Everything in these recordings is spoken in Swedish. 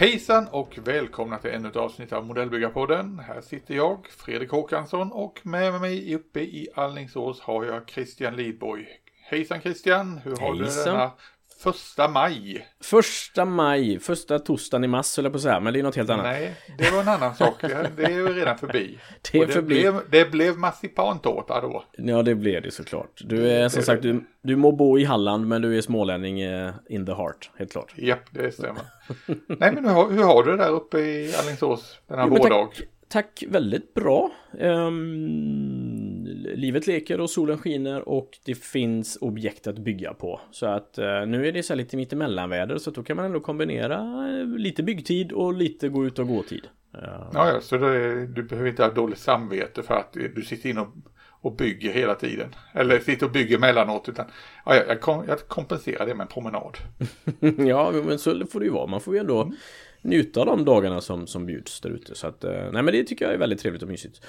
Hejsan och välkomna till ännu ett avsnitt av Modellbyggarpodden. Här sitter jag, Fredrik Håkansson och med mig uppe i Allingsås har jag Christian Lidborg. Hejsan Christian, hur har Hejsan. du denna första maj? Första maj, första torsdagen i mars höll jag på att säga, men det är något helt annat. Nej, det var en annan sak. Det är ju redan förbi. Det är det, förbi. blev, det blev marsipantårta då. Ja, det blev det såklart. Du är som det- sagt, du, du må bo i Halland, men du är smålänning eh, in the heart, helt klart. Japp, det stämmer. Nej, men hur, har- hur har du det där uppe i Allingsås denna Jo, men vårdag? tack, tack, väldigt bra. Ehm, livet leker och solen skiner och det finns objekt att bygga på. Så att eh, nu är det så här lite mittemellanväder så då kan man ändå kombinera eh, lite byggtid och lite gå ut och gå-tid. Eh, Ja, ja, så det, du behöver inte ha dåligt samvete för att du sitter in och, och bygger hela tiden. Eller sitter och bygger emellanåt. Utan, ja, jag, jag, kom, jag kompenserar det med en promenad. ja, men så får det ju vara. Man får ju ändå njuta av de dagarna som, som bjuds där ute. Så att, eh, nej men det tycker jag är väldigt trevligt och mysigt.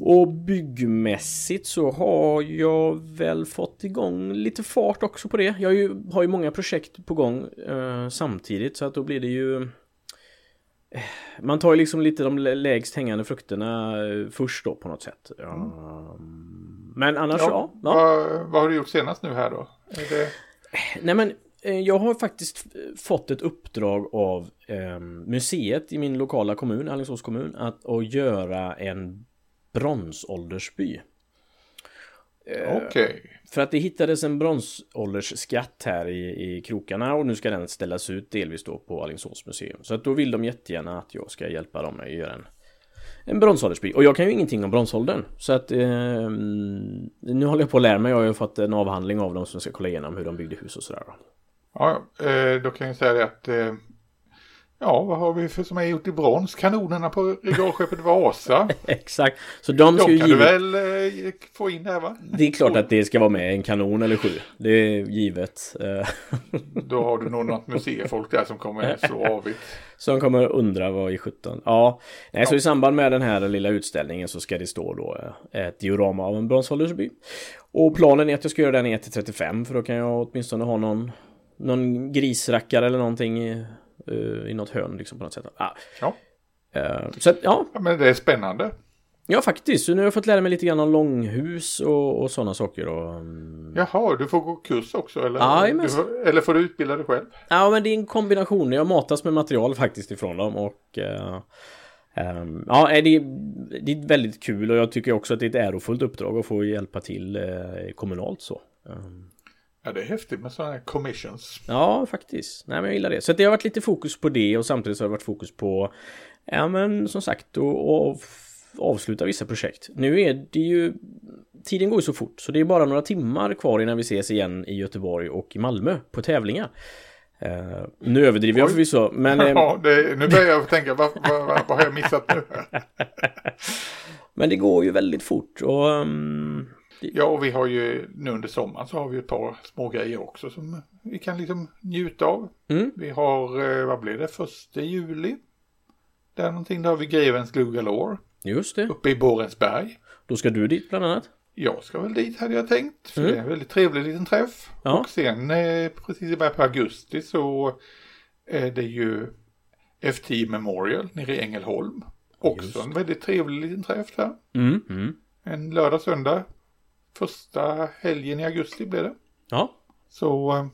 Och byggmässigt så har jag väl fått igång lite fart också på det. Jag har ju, har ju många projekt på gång eh, samtidigt så att då blir det ju eh, man tar ju liksom lite de lä- lägst hängande frukterna eh, först då på något sätt. Ja. Men annars ja. ja. Vad, vad har du gjort senast nu här då? Det, Nej men jag har faktiskt eh, fått ett uppdrag av eh, museet i min lokala kommun, Alingsås kommun, att, att göra en bronsåldersby. Eh, Okej. För att det hittades en bronsåldersskatt här i, i krokarna och nu ska den ställas ut delvis då på Alingsås museum. Så att då vill de jättegärna att jag ska hjälpa dem att göra en, en bronsåldersby. Och jag kan ju ingenting om bronsåldern. Så att eh, nu håller jag på att lära mig. Jag har ju fått en avhandling av dem som ska kolla igenom hur de byggde hus och sådär. Ja, eh, då kan jag säga det att eh, Ja, vad har vi för som är gjort i brons? Kanonerna på regalskeppet Vasa. Exakt. Så de ska De ju kan du givet... väl eh, få in där va? Det är klart att det ska vara med en kanon eller sju. Det är givet. Då har du nog något museifolk där som kommer slå avigt. Som kommer undra vad i 17. Ja, nej, så i samband med den här lilla utställningen så ska det stå då ett diorama av en bronsåldersby. Och planen är att jag ska göra den i 1-35 för då kan jag åtminstone ha någon, någon grisrackare eller någonting i, eh, i något hörn liksom på något sätt. Ah. Ja. Eh, så att, ja, ja, men det är spännande. ja faktiskt. Så nu har jag fått lära mig lite grann om långhus och, och sådana saker. Och, mm, Jaha, du får gå kurs också eller? Du får, eller får du utbilda dig själv? Ja, men det är en kombination. Jag matas med material faktiskt ifrån dem och eh, ehm, Ja, det, det är väldigt kul och jag tycker också att det är ett ärofullt uppdrag att få hjälpa till eh, kommunalt så. Ehm, Ja, det är häftigt med sådana här commissions. Ja, faktiskt. Nej, men jag gillar det. Så det har varit lite fokus på det och samtidigt så har det varit fokus på, ja men som sagt, att avsluta vissa projekt. Nu är det ju, tiden går ju så fort så det är bara några timmar kvar innan vi ses igen i Göteborg och i Malmö på tävlingar. Eh, nu överdriver jag Oj. förvisso, men... eh, Ja, det, nu börjar jag tänka, vad, vad, vad, vad har jag missat nu? Men det går ju väldigt fort och... ehm, Ja, och vi har ju nu under sommaren så har vi ett par små grejer också som vi kan liksom njuta av. Mm. Vi har, eh, vad blir det, första juli. Där någonting, där har vi Grevens Glue Galore just det. uppe i Borensberg. Då ska du dit bland annat. Jag ska väl dit hade jag tänkt. För Mm. Det är en väldigt trevlig liten träff. Ja. Och sen eh, precis i början på augusti så är det ju F10 Memorial nere i Ängelholm. Också Just. en väldigt trevlig liten träff där. Mm. Mm. En lördag, söndag. Första helgen i augusti blir det. Ja. Så eh,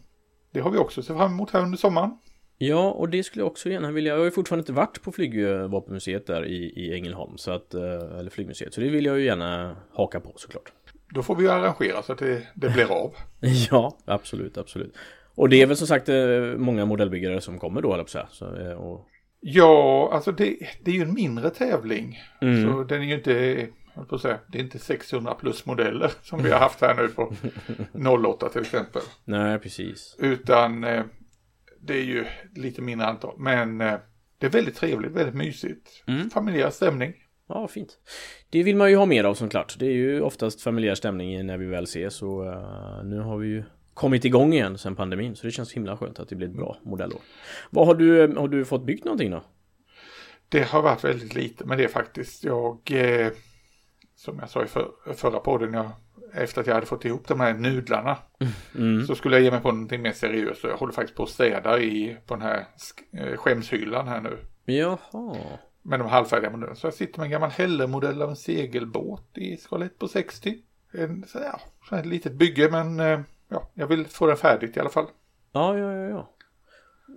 det har vi också sett fram emot här under sommaren. Ja, och det skulle jag också gärna vilja. Jag har ju fortfarande inte varit på flygvapenmuseet där i, i Ängelholm, så att, eh, eller flygmuseet, så det vill jag ju gärna haka på såklart. Då får vi arrangera så att det, det blir av. Ja, absolut, absolut. Och det är väl som sagt eh, många modellbyggare som kommer då, på att säga. Så, och, Ja, alltså det, det är ju en mindre tävling. Mm. Så den är ju inte, på säga, det är inte 600 plus modeller som vi har haft här nu på 08 till exempel. nej, precis. Utan eh, det är ju lite mindre antal. Men eh, det är väldigt trevligt, väldigt mysigt. Mm. Familjär stämning. Ja, fint. Det vill man ju ha mer av som klart. Det är ju oftast familjär stämning när vi väl ses och eh, nu har vi ju kommit igång igen sen pandemin så det känns himla skönt att det blir ett bra modellår. Vad har du, har du fått byggt någonting då? Det har varit väldigt lite, men det är faktiskt jag, eh, som jag sa i för, förra podden, jag, efter att jag hade fått ihop de här nudlarna, Mm. så skulle jag ge mig på någonting mer seriöst. Och jag håller faktiskt på att städa i, på den här eh, skämshyllan här nu. Jaha. Med de halvfärdiga modellerna. Så jag sitter med en gammal Heller-modell av en segelbåt i skala 1 på 60. En, så, ja, så ett litet bygge, men eh, ja, jag vill få den färdigt i alla fall. Ja, ja, ja, ja.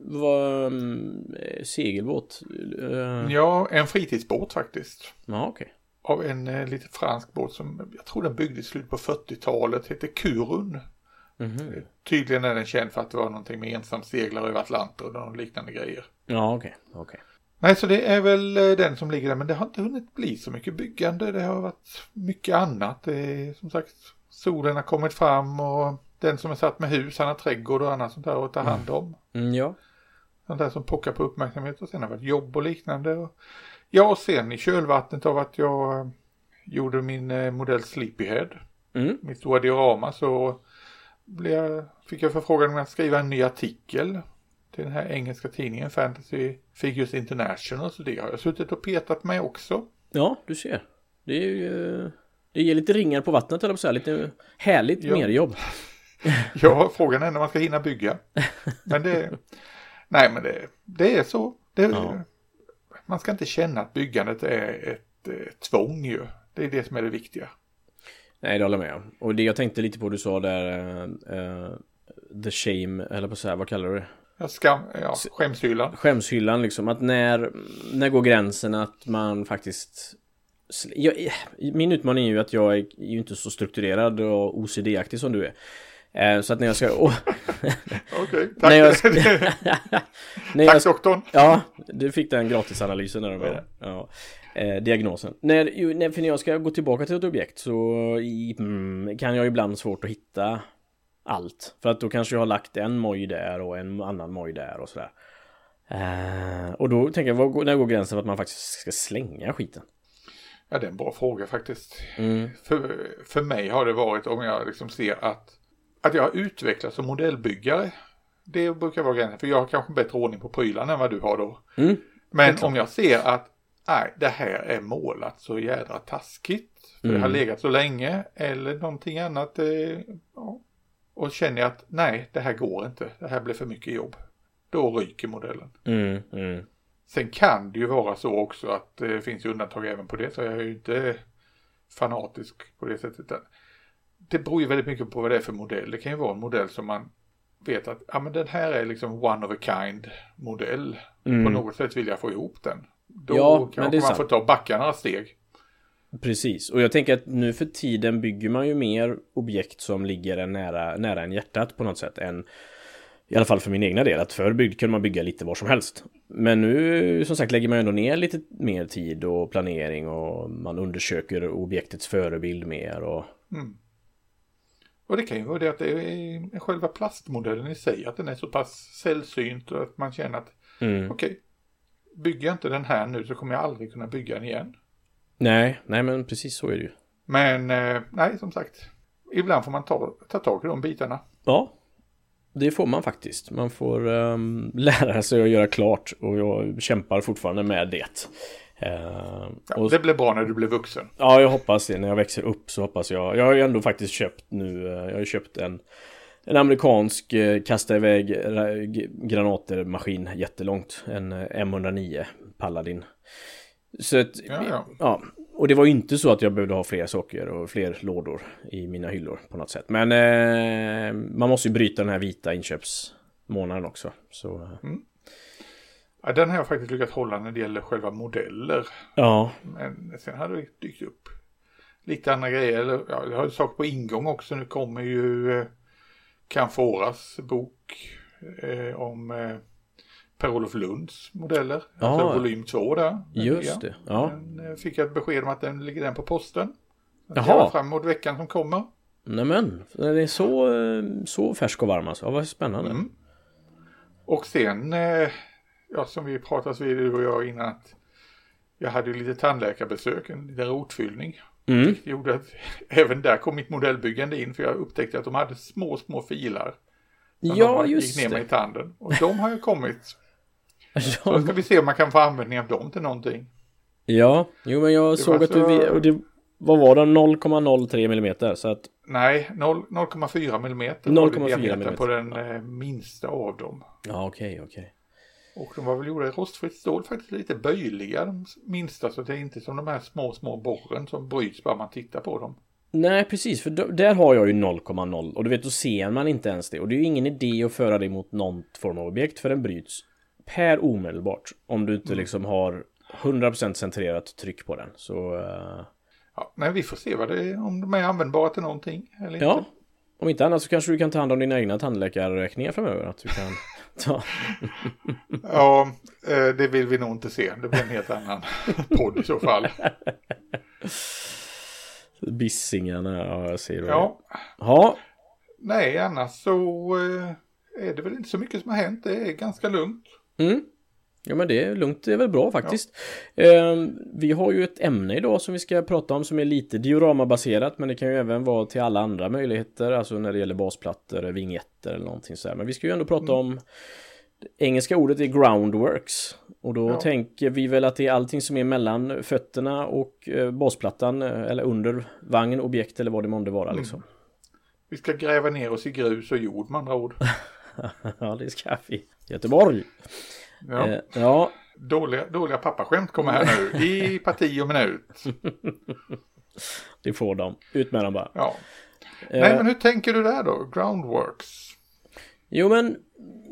Vad... Um, segelbåt? Uh, Ja, en fritidsbåt faktiskt. ja, okej. Av en eh, liten fransk båt som jag tror den byggdes i slutet på 40-talet. Heter Kurun. Mhm. Tydligen är den känd för att det var någonting med ensam seglare över Atlanten och liknande grejer. Ja, okej. okej. Nej, så det är väl eh, den som ligger där. Men det har inte hunnit bli så mycket byggande. Det har varit mycket annat. Det är som sagt solen har kommit fram och den som är satt med hus, han har trädgård och annat sånt där att ta hand om. Mm, ja. Sånt där som pockar på uppmärksamhet och sen har det varit jobb och liknande. Och ja, och sen i kölvattnet av att jag eh, gjorde min eh, modell Sleepyhead, Mm. mitt stora diorama, så blev jag, fick jag förfrågan om att skriva en ny artikel till den här engelska tidningen Fantasy Figures International. Så det har jag suttit och petat med också. Ja, du ser. Det är ju... Det ger lite ringar på vattnet, eller här. Lite härligt Ja. merjobb. Ja, frågan är när man ska hinna bygga. Men det, nej men det, det är så. Det, Ja. Man ska inte känna att byggandet är ett eh, tvång ju. Det är det som är det viktiga. Nej, det håller jag med om. Och det jag tänkte lite på du sa där... eh, eh, the shame, eller på så här, vad kallar du det? Skam, ja, skämshyllan. Skämshyllan liksom. Att när, när går gränsen att man faktiskt... Jag, min utmaning är ju att jag är ju inte så strukturerad och OCD-aktig som du är. Eh, Så att när jag ska... åh, Okej, tack. när jag ska när jag tack doktorn. Ja, du fick den gratisanalysen när de är ja. eh, Diagnosen. När, när, för när jag ska gå tillbaka till ett objekt så i, mm, kan jag ibland svårt att hitta allt. För att då kanske jag har lagt en moj där och en annan moj där och sådär. Eh, och då tänker jag, vad, går- när går gränsen för att man faktiskt ska slänga skiten? Ja, det är en bra fråga faktiskt. Mm. För, för mig har det varit om jag liksom ser att, att jag har utvecklats som modellbyggare. Det brukar vara gränsen, för jag har kanske bättre ordning på prylarna än vad du har då. Mm. Men om jag ser att nej, det här är målat så jädra taskigt. För det har Mm. legat så länge eller någonting annat. Eh, ja. Och känner jag att nej, det här går inte. Det här blir för mycket jobb. Då ryker modellen. Mm, mm. Sen kan det ju vara så också att det finns ju undantag även på det. Så jag är ju inte fanatisk på det sättet. Det beror ju väldigt mycket på vad det är för modell. Det kan ju vara en modell som man vet att ja, men den här är liksom one of a kind modell. Mm. På något sätt vill jag få ihop den. Då Ja, kanske det man sant. får ta backa några steg. Precis, och jag tänker att nu för tiden bygger man ju mer objekt som ligger en nära, nära en hjärtat på något sätt än i alla fall för min egna del, att förr byggde, kunde man bygga lite var som helst. Men nu som sagt lägger man ändå ner lite mer tid och planering och man undersöker objektets förebild mer och Mm. Och det kan ju vara det att det är själva plastmodellen i sig, att den är så pass sällsynt och att man känner att mm. okej, bygger jag inte den här nu så kommer jag aldrig kunna bygga den igen. Nej, nej men precis så är det ju. Men eh, nej, som sagt, ibland får man ta, ta tag i de bitarna. Ja, det får man faktiskt. Man får ehm, lära sig att göra klart och jag kämpar fortfarande med det. Ehm, Ja, och, Det blir bra när du blir vuxen. Ja, jag hoppas det. När jag växer upp så hoppas jag. Jag har ju ändå faktiskt köpt nu. eh, Jag har ju köpt en en amerikansk eh, kasta iväg granater-maskin jättelångt. En eh, M109 Paladin. Så att, Ja, ja. ja. Och det var ju inte så att jag behövde ha fler saker och fler lådor i mina hyllor på något sätt. Men eh, man måste ju bryta den här vita inköpsmånaden också. Så eh, Ja, den har jag faktiskt lyckats hålla när det gäller själva modeller. ja. Men sen har det dykt upp lite andra grejer. Ja, jag har ju saker på ingång också. Nu kommer ju eh, Canforas bok eh, om eh, Per-Olof Lunds modeller. Ja. Alltså volym 2 där. den Just det. Ja. Den eh, fick jag ett besked om att den ligger den på posten. Att Jaha. Fram emot veckan som kommer. Nämen, den är så, eh, så färsk och varm alltså. Ja, vad spännande. Mm. Och sen, eh, ja som vi pratade vid du och jag innan att jag hade ju lite tandläkarbesök, en liten rotfyllning. Mm. Det gjorde att även där kom mitt modellbyggande in för jag upptäckte att de hade små, små filar. Ja, de gick just ner med det. i tanden. Och de har ju kommit. Så ska vi se om man kan få användning av dem till någonting. Ja, jo men jag Det såg att du... så- vi- Och det, vad var det? 0,03 millimeter. Så att... Nej, 0 0,4 millimeter 0,4 var det diametern millimeter. på den eh, minsta av dem. Ja, okej, okej. Och de var väl gjorda i rostfritt stål, faktiskt lite böjliga de minsta, så det är inte som de här små, små borren som bryts bara man tittar på dem. Nej, precis. För där har jag ju 0,0. Och du vet, då ser man inte ens det. Och det är ju ingen idé att föra det mot någon form av objekt. För den bryts per omedelbart. Om du inte liksom har 100% centrerat tryck på den. Så... eh, Ja, nej, vi får se vad det är, om de är användbara till någonting eller ja. inte. Om inte annat så kanske du kan ta hand om dina egna tandläkarräkningar framöver. Att du kan ta... Ja, eh, det vill vi nog inte se. Det blir en helt annan podd i så fall. Bissingarna, ja jag ser det. Ja, Ja, nej, annars så eh, är det väl inte så mycket som har hänt. Det är ganska lugnt. Mm. Ja men det är lugnt, det är väl bra faktiskt. Ehm, vi har ju ett ämne idag som vi ska prata om som är lite dioramabaserat men det kan ju även vara till alla andra möjligheter, alltså när det gäller basplattor, vignetter eller någonting sådär. Men vi ska ju ändå prata om det engelska ordet är groundworks och då Ja. tänker vi väl att det är allting som är mellan fötterna och eh, basplattan eh, eller under vagn, objekt eller vad det månde vara liksom. Vi ska gräva ner oss i grus och jord med andra ord. ja, det ska vi. Göteborg. Ja. Eh, ja, Dåliga, dåliga pappaskämt kommer här nu i parti och minut. det får de. Ut med dem bara. Ja. Eh, Nej, men hur tänker du där då? Groundworks? Jo men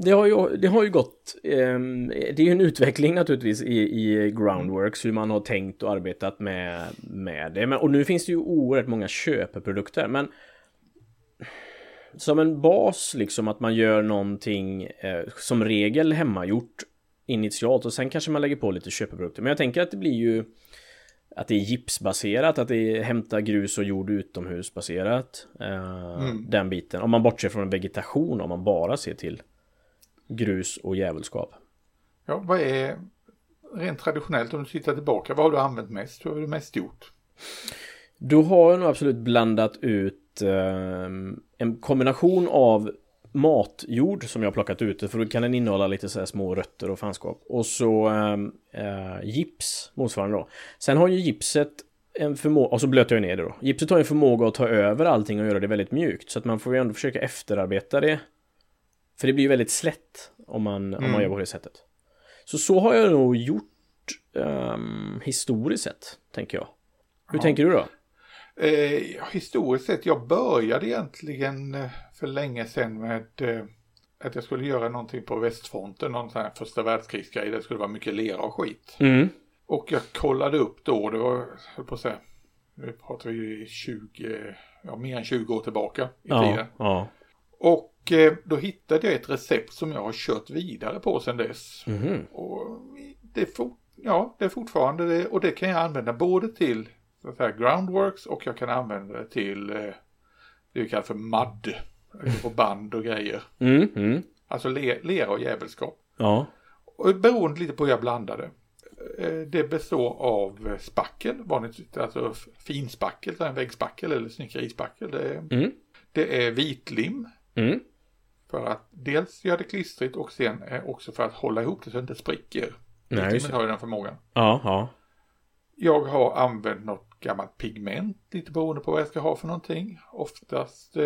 det har ju, det har ju gått, ehm, det är ju en utveckling naturligtvis i, i Groundworks hur man har tänkt och arbetat med, med det. Men, och nu finns det ju oerhört många köpeprodukter men som en bas liksom att man gör någonting eh, som regel hemmagjort initialt och sen kanske man lägger på lite köpeprodukter. Men jag tänker att det blir ju att det är gipsbaserat, att det är hämta grus och jord utomhusbaserat. Eh, Den biten. Om man bortser från vegetation, om man bara ser till grus och djävulskap. Ja, vad är rent traditionellt om du tittar tillbaka, vad har du använt mest? Vad har du mest gjort? Då har nog absolut blandat ut eh, en kombination av matjord som jag plockat ute för då kan den innehålla lite så här små rötter och fanskap. Och så eh, eh, gips motsvarande då. Sen har ju gipset en förmåga, och så blöter jag ner det då. Gipset har en förmåga att ta över allting och göra det väldigt mjukt. Så att man får ju ändå försöka efterarbeta det. För det blir ju väldigt slätt om man, om man gör på det sättet. Så så har jag nog gjort ehm, historiskt sett, tänker jag. Hur tänker du då? Eh, historiskt sett, jag började egentligen eh, för länge sedan med eh, att jag skulle göra någonting på västfronten, någon sån här första världskrigsgrej. Det skulle vara mycket lera och skit. Mm. Och jag kollade upp då, det var, höll på att säga, nu pratar vi 20, ja mer än 20 år tillbaka i Ja, tiden. ja. Och eh, då hittade jag ett recept som jag har kört vidare på sedan dess. Mhm. Och det for, ja, det är fortfarande det, och det kan jag använda både till så att säga, groundworks och jag kan använda det till eh, det vi kallar för MUD. På band och grejer. Mm, mm. Alltså le, lera och djävulskap. Ja. Och beroende lite på hur jag blandade. Eh, Det består av eh, spackel, vanligt, alltså finspackel, en väggspackel eller snickerispackel. Det, är- Mm. det är vitlim Mm. för att dels göra det klistrigt och sen eh, också för att hålla ihop det så att det inte spricker. Nej, har ju den förmågan. Ja, ja. Jag har använt något gammalt pigment, lite beroende på vad jag ska ha för någonting. Oftast eh,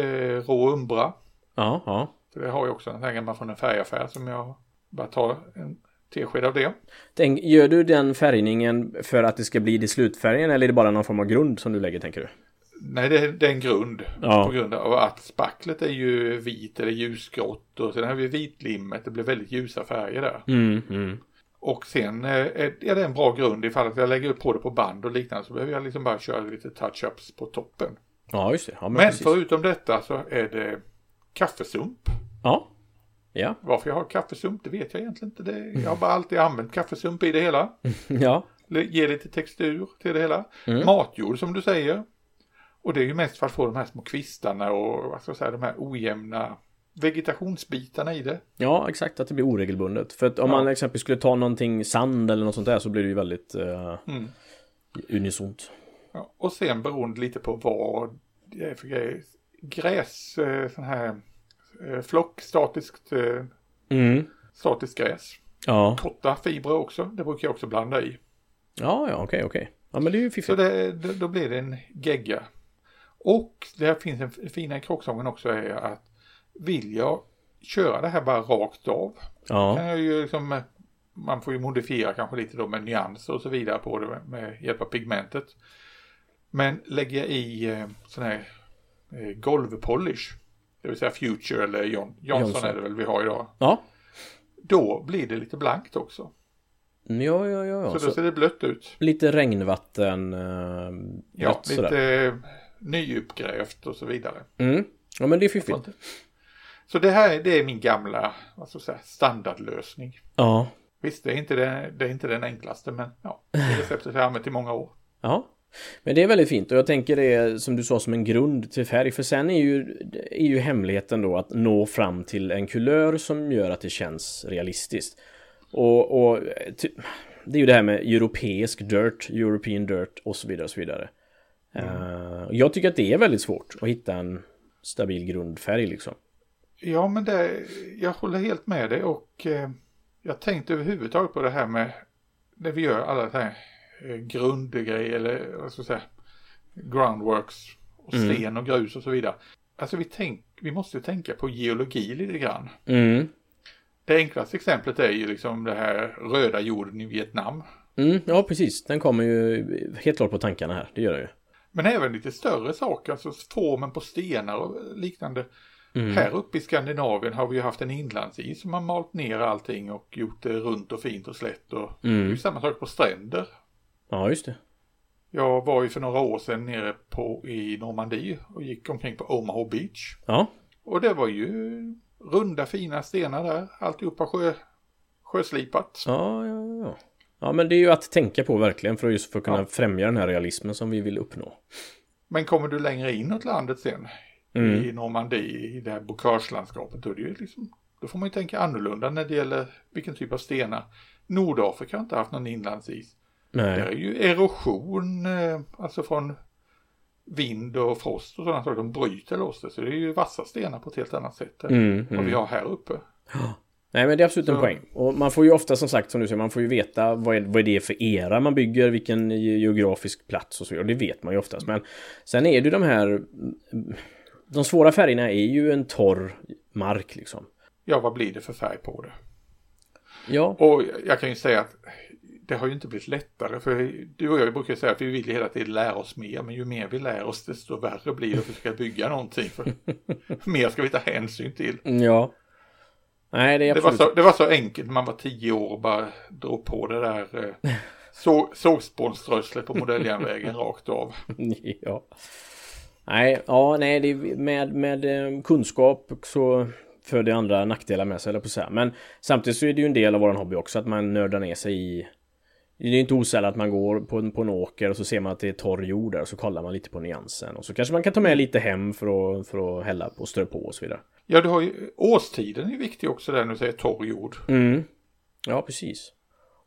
rå umbra. Ja, ja. För det har jag också en gammal från en färgaffär som jag bara tar en tesked av det. Tänk, gör du den färgningen för att det ska bli det slutfärgen eller är det bara någon form av grund som du lägger tänker du? Nej, det det är en grund. Ja. På grund av att spacklet är ju vit eller ljusgrått och sen har vi vitlimmet. Det blir väldigt ljusa färger där. Mm, mm. Och sen eh, är det en bra grund ifall att jag lägger upp på det på band och liknande så behöver jag liksom bara köra lite touch-ups på toppen. Ja, just det. Ja, men, Men förutom detta så är det kaffesump. Ja. Ja. Varför jag har kaffesump det vet jag egentligen inte. Det, jag har bara alltid använt kaffesump i det hela. Ja. Ge lite textur till det hela. Mm. Matjord som du säger. Och det är ju mest för att få de här små kvistarna och vad ska jag säga, de här ojämna vegetationsbitarna i det. Ja, exakt. Att det blir oregelbundet. För att om Ja. man exempelvis skulle ta någonting sand eller något sånt där så blir det ju väldigt uh, Mm. unisont. Ja, och sen beroende lite på vad det är för grejer. Gräs, eh, sån här eh, flock, statiskt, eh, Mm. statiskt gräs. Ja, Korta fibrer också, det brukar jag också blanda i. ja, ja, okej, okej. Ja, men det är ju Så fiffigt. det, det, då blir det en gegga. Och det finns en fina i krocksången också är att vill jag köra det här bara rakt av Ja, kan jag ju liksom, man får ju modifiera kanske lite då med nyanser och så vidare på det med, hjälp av pigmentet. Men lägger jag i eh, sån här eh, golvpolish, det vill säga Future eller John, Johnson, Johnson. är det väl vi har idag. ja. Då blir det lite blankt också. Ja, ja, ja. ja. så Så då ser det blött ut. lite regnvatten. Eh, Ja, lite sådär. nyuppgrävt och så vidare. Mm. Ja, men det är fiffigt. Så det här det är min gamla vad ska jag säga, standardlösning. Ja, Visst, det är, inte den, det är inte den enklaste, men ja, det är receptet jag har använt i många år. ja. Men det är väldigt fint och jag tänker det som du sa som en grund till färg för sen är ju, är ju hemligheten då att nå fram till en kulör som gör att det känns realistiskt. Och, och det är ju det här med europeisk dirt, European dirt och så vidare och så vidare. Eh, jag tycker att det är väldigt svårt att hitta en stabil grundfärg liksom. Ja, men det, jag håller helt med dig och eh, jag tänkte överhuvudtaget på det här med när vi gör alla det här eh, grundgrejer eller vad ska jag säga groundworks och Mm. sten och grus och så vidare. Alltså vi, tänk, vi måste ju tänka på geologi lite grann. Mm. Det enklaste exemplet är ju liksom det här röda jorden i Vietnam. Mm, ja, precis. Den kommer ju helt klart på tankarna här. Det gör den ju. Men även lite större saker, alltså formen på stenar och liknande. Mm. Här uppe i Skandinavien har vi ju haft en inlandsis som har malt ner allting och gjort det runt och fint och slätt. Och det är Mm. ju samma sak på stränder. Ja, just det. Jag var ju för några år sedan nere på, i Normandie och gick omkring på Omaha Beach. Ja, Och det var ju runda fina stenar där, alltihopa sjö, sjöslipat. ja, ja, ja. Ja, men det är ju att tänka på verkligen för att just för att kunna Ja. främja den här realismen som vi vill uppnå. Men kommer du längre inåt landet sen, Mm. i Normandie, i det här bokagelandskapet, då är det ju liksom, då får man ju tänka annorlunda när det gäller vilken typ av stenar. Nordafrika har inte haft någon inlandsis. Det Nej. är ju erosion, eh, alltså från vind och frost och sådana saker. De bryter loss det. Så det är ju vassa stenar på ett helt annat sätt än Mm, vad vi mm. har här uppe. Nej men det är absolut en Så- poäng. Och man får ju ofta som sagt som du säger, man får ju veta vad är, vad är det för era man bygger, vilken geografisk plats och så vidare. Det vet man ju oftast. Men sen är det ju de här... De svåra färgerna är ju en torr mark liksom. Ja, vad blir det för färg på det? Ja, Och jag kan ju säga att det har ju inte blivit lättare. För du och jag brukar säga att vi vill hela tiden lära oss mer. Men ju mer vi lär oss desto värre blir det att försöka bygga någonting. För mer ska vi ta hänsyn till. ja. Nej det är Det var, så, det var så enkelt man var tio år och bara drog på det där eh, så, sågspånströsslet på modelljärnvägen rakt av. ja. Nej, ja, nej, det med, med eh, kunskap så för det andra nackdelar med sig, eller på att säga. Men samtidigt så är det ju en del av våran hobby också att man nördar ner sig i det är ju inte osällan att man går på en, på en åker och så ser man att det är torr jord där och så kollar man lite på nyansen och så kanske man kan ta med lite hem för att, för att hälla på och strö på och så vidare. Ja, du har ju årstiden är viktig också där när du säger torr jord. Mm. Ja, precis.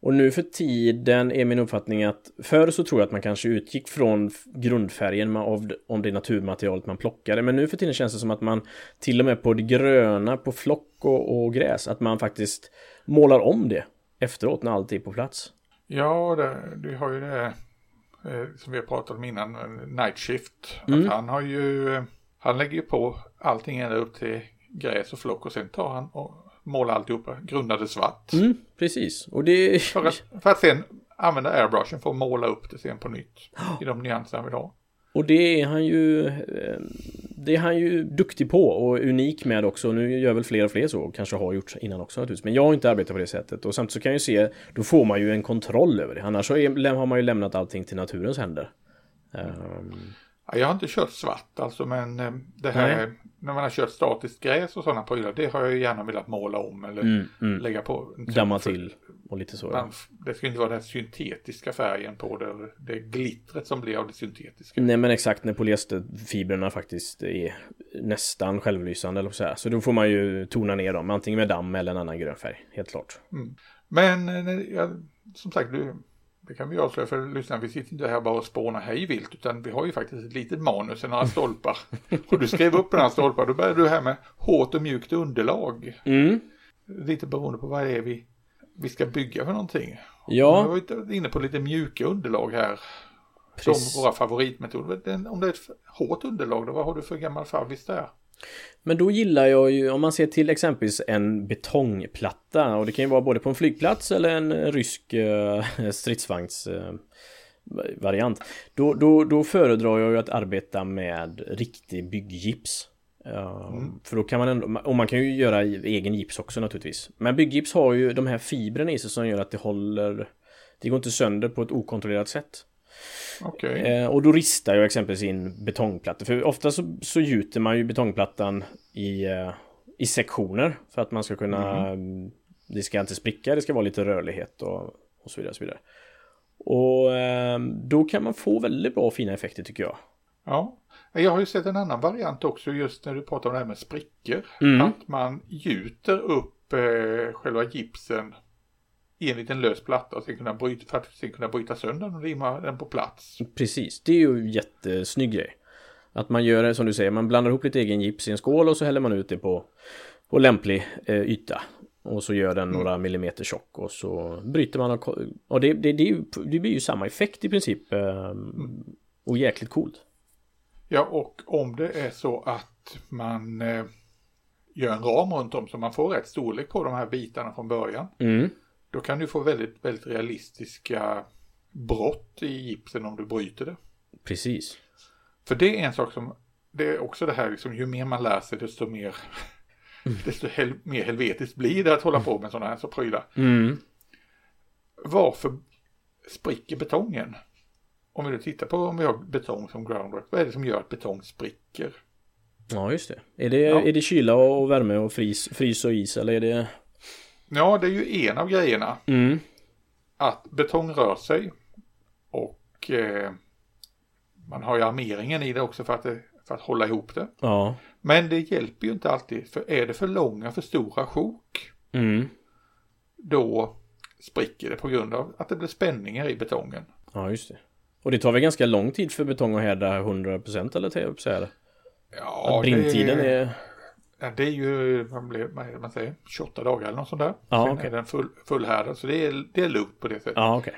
Och nu för tiden är min uppfattning att förr så tror jag att man kanske utgick från grundfärgen av om det naturmaterialet man plockade. Men nu för tiden känns det som att man till och med på det gröna, på flock och, och gräs, att man faktiskt målar om det efteråt när allt är på plats. Ja, det, du har ju det eh, som vi har pratat om innan, eh, Night Shift. Mm. Han har ju, eh, han lägger ju på allting ända upp till gräs och flock och sen tar han och målar alltihopa, grundar det svart. Mm, precis. Och det... För, att, för att sen använda airbrushen för att måla upp det sen på nytt i de nyanser han vill ha. Och det är han ju eh, Det är han ju duktig på och unik med också. Nu gör väl fler och fler så och kanske har gjort innan också naturligtvis. Men jag har inte arbetat på det sättet och samtidigt så kan jag ju se Då får man ju en kontroll över det. Annars så är, har man ju lämnat allting till naturens händer. Ja, jag har inte kört svart alltså men eh, det här när man har kört statiskt gräs och sådana prylar det har jag ju gärna velat måla om eller mm, mm. lägga på. Damma till och lite så. Man, det ska inte vara den syntetiska färgen på det, eller det glittret som blir av det syntetiska. Nej men exakt när polyesterfibrerna faktiskt är nästan självlysande eller så här. Så då får man ju tona ner dem antingen med damm eller en annan grön färg. Helt klart. Men eh, när- ja, som sagt, du, det kan vi avslöja för lyssnarna, vi sitter inte här bara och spånar hej vilt, utan vi har ju faktiskt ett litet manus några stolpar. och du skrev upp några stolpar, då började du här med hårt och mjukt underlag. Mm. Lite beroende på vad det är vi vi ska bygga för någonting. Ja. Vi varit inne på lite mjuka underlag här. Precis. Som våra favoritmetoder. Om det är ett hårt underlag, då vad har du för gammal favvis där? Men då gillar jag ju, om man ser till exempelvis en betongplatta och det kan ju vara både på en flygplats eller en rysk eh, stridsvagns eh, variant. Då, då, då föredrar jag ju att arbeta med riktig bygggips. Ja, För då kan man ändå, och man kan ju göra egen gips också naturligtvis. Men bygggips har ju de här fibrerna i sig som gör att det håller Det går inte sönder på ett okontrollerat sätt. Okej. Eh, och då ristar jag exempelvis in betongplattor. För ofta så, så gjuter man ju betongplattan i, eh, i sektioner. För att man ska kunna... mm, Det ska inte spricka, det ska vara lite rörlighet och, och så vidare. Och, så vidare. och eh, då kan man få väldigt bra och fina effekter tycker jag. Ja. Jag har ju sett en annan variant också just när du pratar om det här med sprickor. Mm. Att man gjuter upp eh, själva gipsen i en liten lös platta sen kunna bryta, för att sen kunna bryta sönder den och limma den på plats. Precis, det är ju en jättesnygg grej. Att man gör det som du säger, man blandar ihop lite egen gips i en skål och så häller man ut det på, på lämplig eh, yta. Och så gör den några millimeter tjock och så bryter man och, och det, det, det, ju- det blir ju samma effekt i princip. Eh, och jäkligt coolt. Ja, och om det är så att man eh, gör en ram runt om så man får rätt storlek på de här bitarna från början. Mm. Då kan du få väldigt, väldigt realistiska brott i gipsen om du bryter det. Precis. För det är en sak som, det är också det här liksom, ju mer man lär sig desto mer, desto hel, mer helvetiskt blir det att hålla på med sådana här så prylar. Mm. Varför spricker betongen? Om vi nu tittar på om vi har betong som groundwork, vad är det som gör att betong spricker? Ja, just det. Är det, Ja. är det kyla och och värme och fris, frys och is eller är det... Ja, det är ju en av grejerna. Mm. Att betong rör sig och eh, man har ju armeringen i det också för att, det, för att hålla ihop det. Ja. Men det hjälper ju inte alltid, för är det för långa, för stora sjok, Mm. då spricker det på grund av att det blir spänningar i betongen. Ja, just det. Och det tar väl ganska lång tid för betong att härda 100% eller till så här. Ja, Att brinntiden det, är... ja, det är ju, vad blir det man säger, 28 dagar eller något sånt där. Ja, Sen okej. är den full, fullhärdad, så det är, det är lugnt på det sättet. Ja, okej.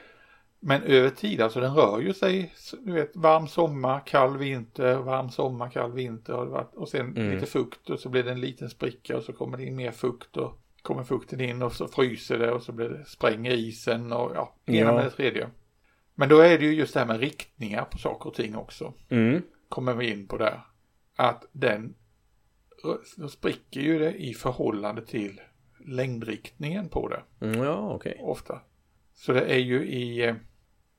Men över tid, alltså den rör ju sig, du vet, varm sommar, kall vinter, varm sommar, kall vinter har det varit. Och sen Mm. lite fukt och så blir det en liten spricka och så kommer det in mer fukt och kommer fukten in och så fryser det och så blir det, spränger isen och ja, ena Ja. med det tredje. Men då är det ju just det här med riktningar på saker och ting också. Mm. Kommer vi in på där. Att den, då spricker ju det i förhållande till längdriktningen på det Mm, Ja, okej. ofta. Så det är ju i eh,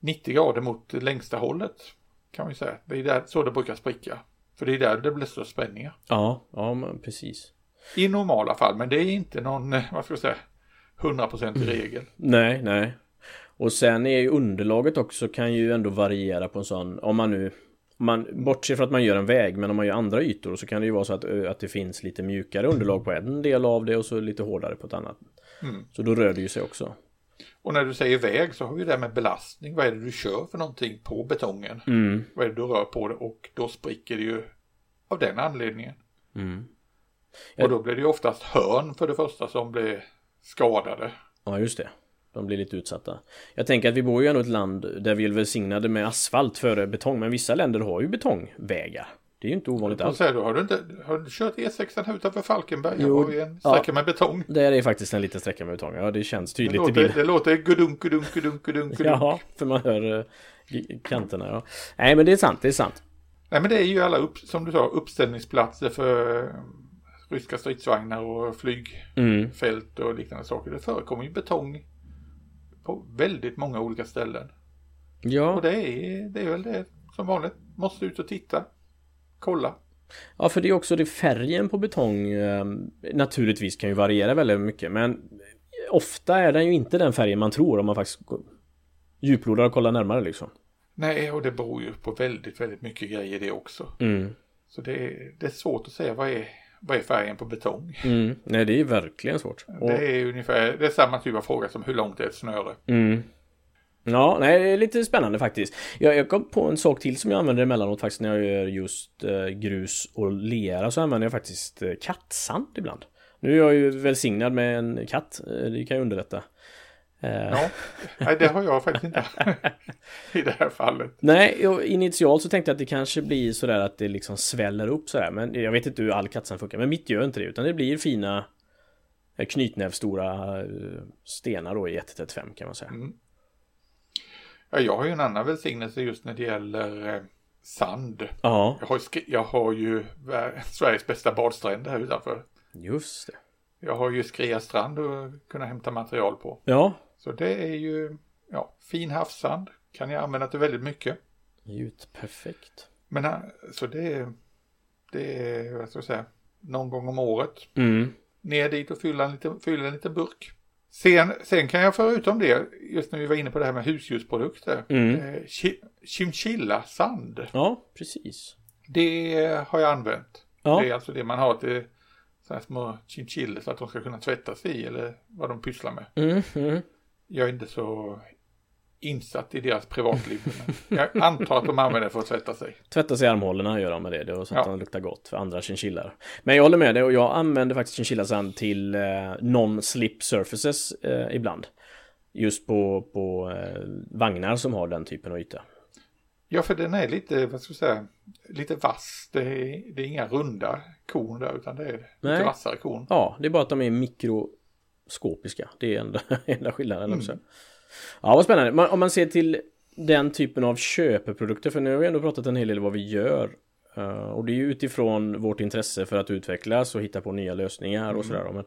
90 grader mot längsta hållet kan man ju säga. Det är där, så det brukar spricka. För det är där det blir störst spänningar. Ja, ja precis. I normala fall, men det är inte någon, eh, vad ska jag säga, 100% regel. Nej, nej. Och sen är ju underlaget också kan ju ändå variera på en sån, om man nu man bortser från att man gör en väg, men om man gör andra ytor så kan det ju vara så att, att det finns lite mjukare underlag på en del av det och så lite hårdare på ett annat. Mm. Så då rör det ju sig också. Och när du säger väg så har vi det där med belastning. Vad är det du kör för någonting på betongen? Mm. Vad är det du rör på det? Och då spricker det ju av den anledningen. Mm. Ja. Och då blir det ju oftast hörn för det första som blir skadade. Ja, just det. De blir lite utsatta. Jag tänker att vi bor ju ändå i ett land där vi är välsignade med asfalt före betong, men vissa länder har ju betongvägar. Det är ju inte ovanligt alls. säger du, har du inte, har du kört E6 här utanför Falkenberg? Jo, har en ja. sträcka med betong. Där är faktiskt en liten sträcka med betong. Ja, det känns Det tydligt i låter, bild. det låter gudunk, gudunk, gudunk, gudunk. Ja, för man hör eh, kanterna. Ja. Nej, men det är sant. Det är sant. Nej men det är ju alla, upp, som du sa, uppställningsplatser för eh, ryska stridsvagnar och flygfält Mm. och liknande saker. Det förekommer ju betong på väldigt många olika ställen. Och Ja, det är, det är väl det som vanligt. Måste ut och titta. Kolla. ja, för det är också det färgen på betong eh, naturligtvis kan ju variera väldigt mycket, men ofta är den ju inte den färgen man tror om man faktiskt djuplodar och kollar närmare liksom. Nej, och det beror ju på väldigt, väldigt mycket grejer det också. Mm. Så det är, det är svårt att säga vad är, vad är färgen på betong. Mm. Nej, det är verkligen svårt. Och, Det är ungefär, det är samma typ av fråga som hur långt är ett snöre. mm. Ja, nej, det är lite spännande faktiskt. Jag, jag kom på en sak till som jag använder emellanåt faktiskt när jag gör just eh, grus och lera så använder jag faktiskt eh, kattsand ibland. Nu är jag ju välsignad med en katt, eh, det kan ju underlätta. Eh, Ja, nej, det har jag faktiskt inte i det här fallet. Nej, initialt så tänkte jag att det kanske blir sådär att det liksom sväller upp sådär. Men jag vet inte hur all kattsand funkar. Men mitt gör inte det. Utan det blir fina eh, knytnävstora eh, stenar då i 135 kan man säga. Mm. Ja, jag har ju en annan välsignelse just när det gäller sand. Ja, Jag har, jag har ju Sveriges bästa badstränder här utanför. just det. Jag har ju Skrea strand att kunna hämta material på. Ja, Så det är ju ja, fin havssand. Kan jag använda till väldigt mycket. Gjut perfekt. Men så det är, det är, vad ska jag säga, någon gång om året. Mm. Ner dit och fylla en liten, fylla en liten burk. Sen, sen kan jag förutom det, just när vi var inne på det här med husdjursprodukter. Mm. Eh, chi- chinchilla-sand. Ja, precis. Det har jag använt. Ja, Det är alltså det man har till så här små chinchillor så att de ska kunna tvättas i eller vad de pysslar med. mm, mm. Jag är inte så insatt i deras privatliv. Jag antar att de använder det för att tvätta sig. Tvätta sig i armhålorna gör de med det. Det så att Ja. de luktar gott för andra chinchillor. Men jag håller med dig och jag använder faktiskt chinchillasand till eh, non-slip surfaces eh, ibland. Just på, på eh, vagnar som har den typen av yta. Ja, för den är lite, vad ska jag säga, lite vass. Det är, det är inga runda korn där utan det är Nej. lite vassare korn. Ja, det är bara att de är mikroskopiska. Det är enda, enda skillnaden. Mm. Ja, vad spännande. Man, om man ser till den typen av köpeprodukter, för nu har vi ändå pratat en hel del om vad vi gör. Eh, och det är ju utifrån vårt intresse för att utvecklas och hitta på nya lösningar och sådär. Men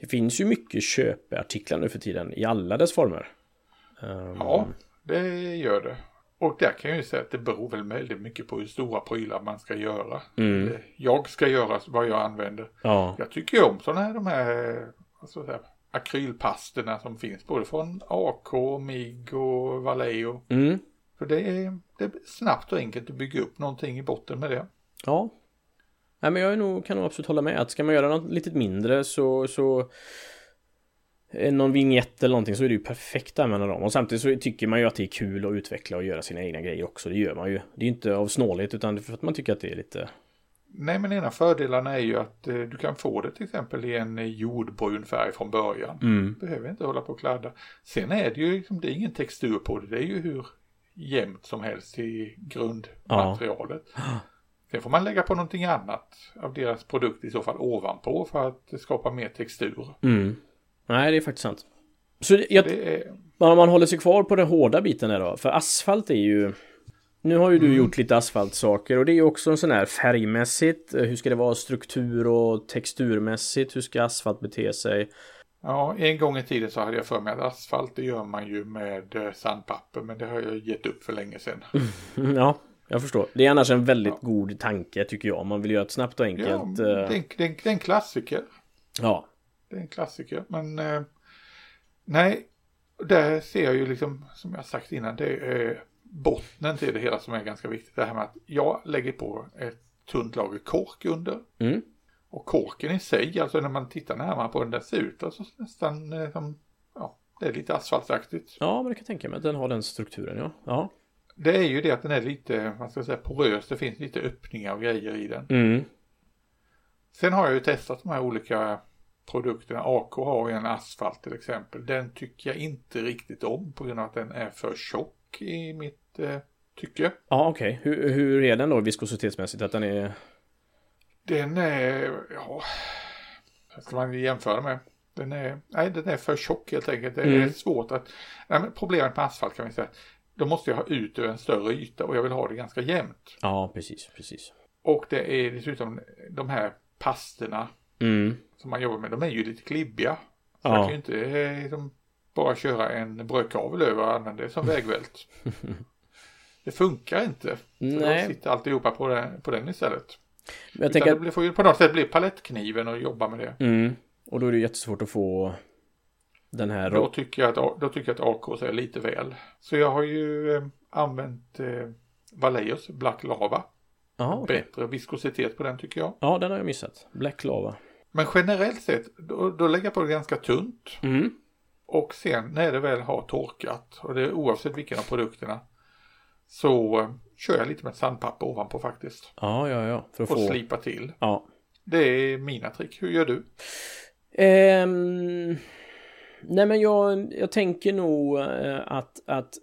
det finns ju mycket köpeartiklar nu för tiden i alla dess former. Eh, Ja, det gör det. Och där kan jag ju säga att det beror väl väldigt mycket på hur stora prylar man ska göra. Mm. Jag ska göra vad jag använder. ja. Jag tycker ju om sådana här, de här, ska jag säga, akrylpasterna som finns både från AK, MIG och Vallejo. Mm. För det är, det är snabbt och enkelt att bygga upp någonting i botten med det. Ja. Nej, men jag är nog, kan nog absolut hålla med att ska man göra något lite mindre så, så eh, någon vignett eller någonting så är det ju perfekt att använda dem. Och samtidigt så tycker man ju att det är kul att utveckla och göra sina egna grejer också. Det gör man ju. Det är ju inte av snålhet utan för att man tycker att det är lite... Nej men en av fördelarna är ju att eh, du kan få det till exempel i en eh, jordbrun färg från början. Mm. Behöver inte hålla på och kladda. Sen är det ju liksom, det är ingen textur på det. Det är ju hur jämnt som helst i grundmaterialet. Sen får man lägga på någonting annat av deras produkt i så fall ovanpå för att skapa mer textur. Mm. Nej, det är faktiskt sant. Så jag, Det är, om man håller sig kvar på den hårda biten här då. För asfalt är ju... Nu har ju du gjort lite asfaltsaker och det är ju också en sån här färgmässigt. eh, Hur ska det vara struktur och texturmässigt? Hur ska asfalt bete sig? ja, en gång i tiden så hade jag för mig att asfalt det gör man ju med eh, sandpapper men det har jag gett upp för länge sedan. Mm, Ja, jag förstår. Det är annars en väldigt god tanke tycker jag. Man vill göra det snabbt och Ja, enkelt. det, är eh, en, det, är en, det är en klassiker. Ja. Det är en klassiker. Men nej, där ser jag ju liksom som jag sagt innan det är bottnen till det hela som är ganska viktigt. Det här med att jag lägger på ett tunt lager kork under. Mm. Och korken i sig, alltså när man tittar närmare på den, den ser ut alltså nästan eh, som, ja, det är lite asfaltaktigt. Ja, men det kan jag tänka mig att den har den strukturen, ja. Ja. Det är ju det att den är lite, vad ska jag säga, porös. Det finns lite öppningar och grejer i den. Mm. Sen har jag ju testat de här olika produkterna. AK har ju en asfalt till exempel. Den tycker jag inte riktigt om på grund av att den är för tjock i mitt eh, tycke. Ja, okej. Hur, hur är den då viskositetsmässigt? Att den är... Den är, ja, vad ska man jämföra med? Den är, nej den är för tjock helt enkelt. Det är Mm. svårt att, nej problemet med asfalt kan vi säga. Då måste jag ha ut över en större yta och jag vill ha det ganska jämnt. Ja, precis, precis. Och det är dessutom de här pasterna Mm. som man jobbar med, de är ju lite klibbiga. Så Ja. jag kan ju inte eh, liksom, bara köra en brödkavel över och använda det som vägvält. det funkar inte. Så Nej. jag sitter alltihopa på den, på den istället. Men jag Utan tänker det blir, får ju på något sätt bli palettkniven och jobba med det. Mm. Och då är det jättesvårt att få den här... Då tycker jag att, då tycker jag att AKs är lite väl. Så jag har ju eh, använt eh, Valleos Black Lava. Jaha, okej. Bättre viskositet på den tycker jag. Ja, den har jag missat. Black Lava. Men generellt sett, då, då lägger jag på det ganska tunt. Mm. Och sen när det väl har torkat, och det är oavsett vilken av produkterna, så eh, kör jag lite med sandpapper ovanpå faktiskt. Ja, ja, ja. För att Och få... slipa till. Ja. Det är mina trick. Hur gör du? Ehm... Nej men jag, jag tänker nog eh, att, att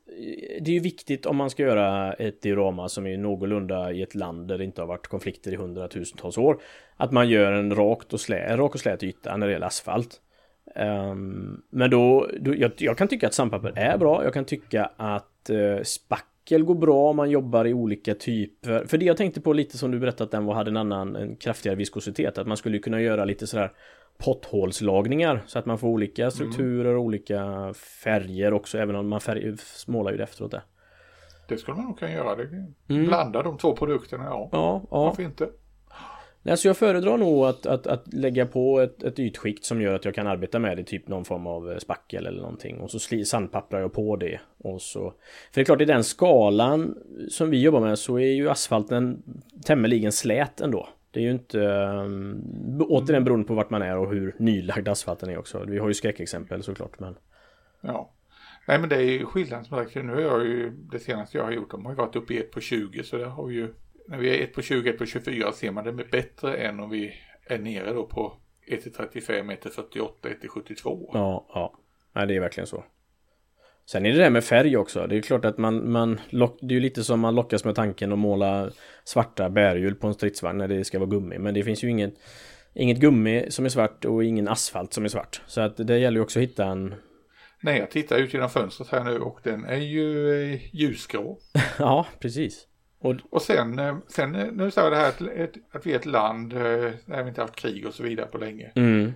det är ju viktigt om man ska göra ett diorama som är någorlunda i ett land där det inte har varit konflikter i hundratusentals år. Att man gör en rakt och slät, en rak och slät yta när det gäller asfalt. Um, men då, då jag, jag, kan tycka att sandpapper är bra. Jag kan tycka att uh, spackel går bra om man jobbar i olika typer. För det jag tänkte på lite som du berättade att den hade en annan, en kraftigare viskositet. Att man skulle kunna göra lite sådär potthålslagningar så att man får olika strukturer och olika färger också även om man färg, målar ju det efteråt det. Det skulle man nog kunna göra. Det, mm. Blanda de två produkterna, ja. Ja, ja. Varför inte? Alltså jag föredrar nog att, att, att lägga på ett, ett ytskikt som gör att jag kan arbeta med det, typ någon form av eh, spackel eller någonting. Och så sandpapprar jag på det. Och så... För det är klart, i den skalan som vi jobbar med så är ju asfalten tämligen slät ändå. Det är ju inte... Um, återigen beroende på vart man är och hur nylagd asfalten är också. Vi har ju skräckexempel såklart men... Ja. Nej men det är ju skillnad som sagt. Nu har jag ju det senaste jag har gjort. De har ju varit uppe i 1 på 20 så det har vi ju... När vi är 1 på 20, 1 på 24 ser man det bättre än om vi är nere då på 1 till 35, 1 till 48, 1 till 72. Ja, ja. Nej det är verkligen så. Sen är det det här med färg också. Det är klart att man, man lock, det är ju lite som man lockas med tanken att måla svarta bärhjul på en stridsvagn när det ska vara gummi. Men det finns ju inget, inget gummi som är svart och ingen asfalt som är svart. Så att det gäller ju också att hitta en... Nej, jag tittar ut genom fönstret här nu och den är ju eh, ljusgrå. ja, precis. Och, och sen, eh, sen eh, nu sa jag det här att, att vi är ett land där vi inte haft krig och så vidare på länge. Mm.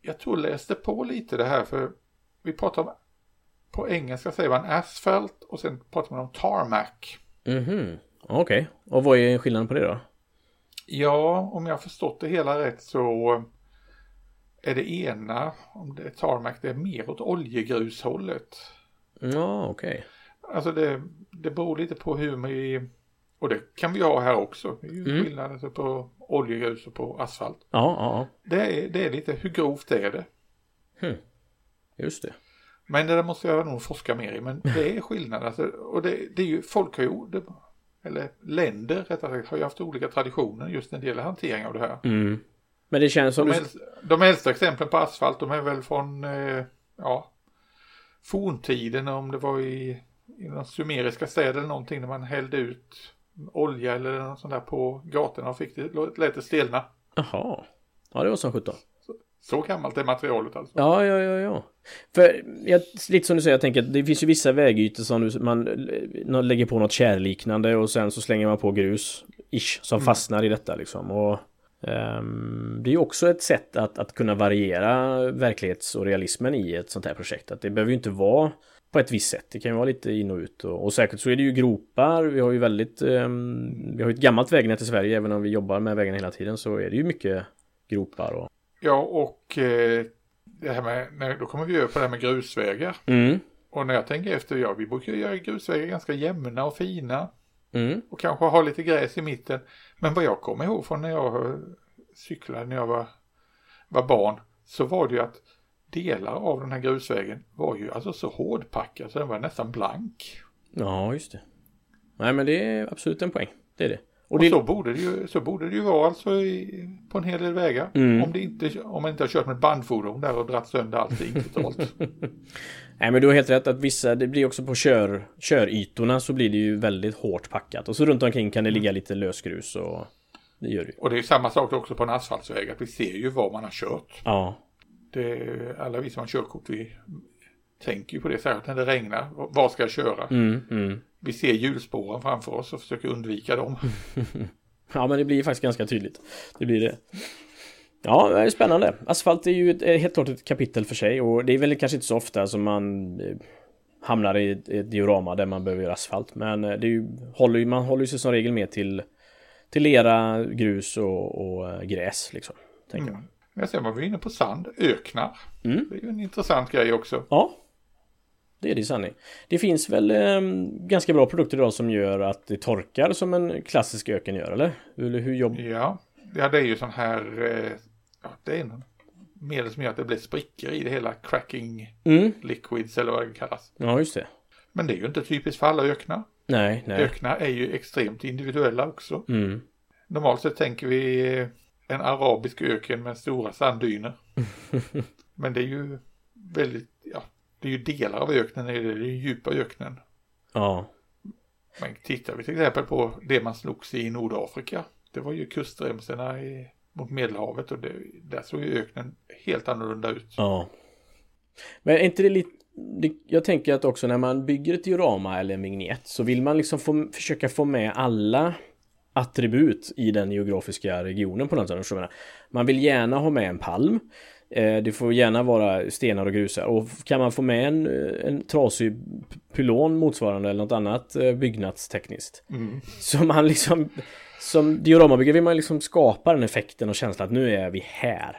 Jag tror jag läste på lite det här för vi pratar om på engelska säger man asphalt och sen pratar man om tarmac. Mhm, okej. Okay. Och vad är skillnaden på det då? Ja, om jag har förstått det hela rätt så är det ena, om det är tarmac, det är mer åt oljegrushållet. Ja, okej. Okay. Alltså det, det beror lite på hur vi, och det kan vi ha här också. Det är ju mm. skillnad alltså på oljegrus och på asfalt. Ja, ja, Det är, det är lite, hur grovt är det? Hmm. Just det. Men det där måste jag nog forska mer i. Men det är skillnad. Alltså, och det, det är ju, folk har ju, det, eller länder rättare sagt, har ju haft olika traditioner just när det gäller hantering av det här. Mm. Men det känns som... De, äldsta, de äldsta exemplen på asfalt, de är väl från, eh, ja, forntiden om det var i, i de sumeriska städer eller någonting när man hällde ut olja eller något sånt där på gatorna och fick det, lät det stelna. Jaha. Ja, det var som sjutton. Så gammalt är materialet alltså? Ja, ja, ja, ja. För jag, lite som du säger, jag tänker att det finns ju vissa vägytor som man lägger på något kärliknande och sen så slänger man på grus, ish, som mm. fastnar i detta liksom. Och um, det är ju också ett sätt att, att kunna variera verklighets och realismen i ett sånt här projekt. Att det behöver ju inte vara på ett visst sätt. Det kan ju vara lite in och ut och, och säkert så är det ju gropar. Vi har ju väldigt, um, vi har ju ett gammalt vägnät i Sverige även om vi jobbar med vägarna hela tiden så är det ju mycket gropar och Ja, och eh, det här med, när, då kommer vi över på det här med grusvägar. Mm. Och när jag tänker efter, ja, vi brukar göra grusvägar ganska jämna och fina. Mm. Och kanske ha lite gräs i mitten. Men vad jag kommer ihåg från när jag cyklade när jag var, var barn, så var det ju att delar av den här grusvägen var ju alltså så hårdpackad så den var nästan blank. Ja, just det. Nej, men det är absolut en poäng. Det är det. Och, och det... så, borde det ju, så borde det ju vara alltså i, på en hel del vägar. Mm. Om, det inte, om man inte har kört med bandfordon där och dratt sönder allting totalt. Nej men du har helt rätt att vissa, det blir också på kör, körytorna så blir det ju väldigt hårt packat. Och så runt omkring kan det ligga lite lösgrus och det gör det Och det är samma sak också på en asfaltsväg, att vi ser ju var man har kört. Ja. Det, alla vi som har körkort, vi tänker ju på det, särskilt när det regnar. Var ska jag köra? Mm, mm vi ser hjulspåren framför oss och försöker undvika dem. ja, men det blir faktiskt ganska tydligt. Det blir det. Ja, det är spännande. Asfalt är ju ett, helt klart ett kapitel för sig och det är väl kanske inte så ofta som man eh, hamnar i ett, diorama där man behöver göra asfalt. Men eh, det är ju, håller man håller sig som regel med till, till lera, grus och, och eh, gräs liksom. Tänker mm. Jag ser var vi inne på sand, öknar. Mm. Det är ju en intressant grej också. Ja, det är det sanning. Det finns väl eh, ganska bra produkter idag som gör att det torkar som en klassisk öken gör, eller? Eller hur jobb... Ja, ja det är ju sån här, eh, ja, det är en medel som gör att det blir sprickor i det hela, cracking mm. liquids eller vad det kallas. Ja, just det. Men det är ju inte typiskt för alla öknar. Nej, nej. Öknar är ju extremt individuella också. Mm. Normalt sett tänker vi en arabisk öken med stora sanddyner. Men det är ju väldigt, ja, det är ju delar av öknen, det är ju djupa öknen. Ja. Men tittar vi till exempel på det man slogs i Nordafrika. Det var ju kustremsorna i, mot Medelhavet och det, där såg ju öknen helt annorlunda ut. Ja. Men är inte det lite... Jag tänker att också när man bygger ett diorama eller en vignett så vill man liksom få, försöka få med alla attribut i den geografiska regionen på något sätt. Menar, Man vill gärna ha med en palm. Eh, det får gärna vara stenar och grusar. Och kan man få med en, en trasig pylon motsvarande eller något annat eh, byggnadstekniskt. Mm. Så man liksom Som dioramabyggare vill man liksom skapa den effekten och känslan att nu är vi här.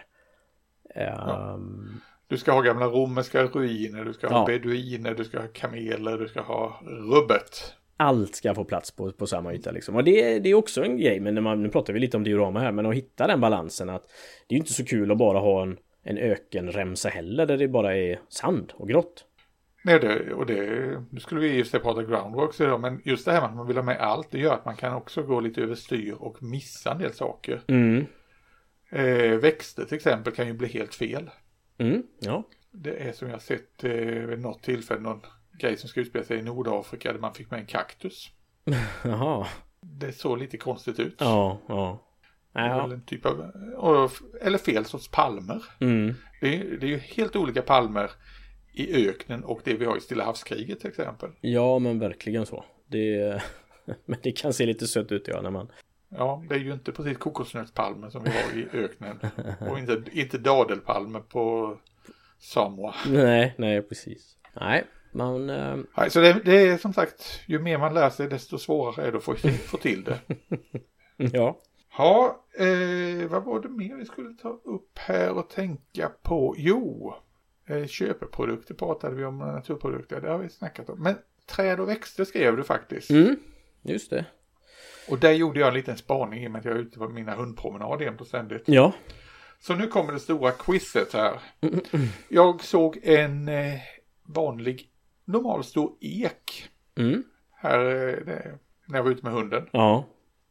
Um, Du ska ha gamla romerska ruiner, du ska ha Ja. beduiner, du ska ha kameler, du ska ha rubbet. Allt ska få plats på, på samma yta liksom. Och det, det är också en grej, men när man, nu pratar vi lite om diorama här, men att hitta den balansen att det är ju inte så kul att bara ha en, en ökenremsa heller där det bara är sand och grått. Nej, det, och det, nu skulle vi just prata groundworks idag, men just det här med att man vill ha med allt, det gör att man kan också gå lite överstyr och missa en del saker. Mm. Eh, växter till exempel kan ju bli helt fel. Mm, ja. Det är som jag sett eh, vid något tillfälle någon grej som ska utspela sig i Nordafrika där man fick med en kaktus. Jaha. Det såg lite konstigt ut. Ja, ja. Ja. en typ av, eller fel sorts palmer. Mm. Det är, det är ju helt olika palmer i öknen och det vi har i Stilla havskriget till exempel. ja, men verkligen så. Det, men det kan se lite sött ut ja, när man... Ja, det är ju inte precis kokosnötspalmer som vi har i öknen. Och inte, inte dadelpalmer på Samoa. Nej, nej, precis. Nej, man... eh, Nej, så det, det är som sagt, ju mer man lär sig desto svårare är det att få, få till det. Ja. Ja, eh, vad var det mer vi skulle ta upp här och tänka på? Jo, eh, köpeprodukter pratade vi om, naturprodukter, det har vi snackat om. Men träd och växter skrev du faktiskt. Mm, just det. Och där gjorde jag en liten spaning i och med att jag är ute på mina hundpromenader jämt och ständigt. Ja. Så nu kommer det stora quizet här. Jag såg en eh, vanlig normalstor ek Mm. här eh, när jag var ute med hunden. Ja.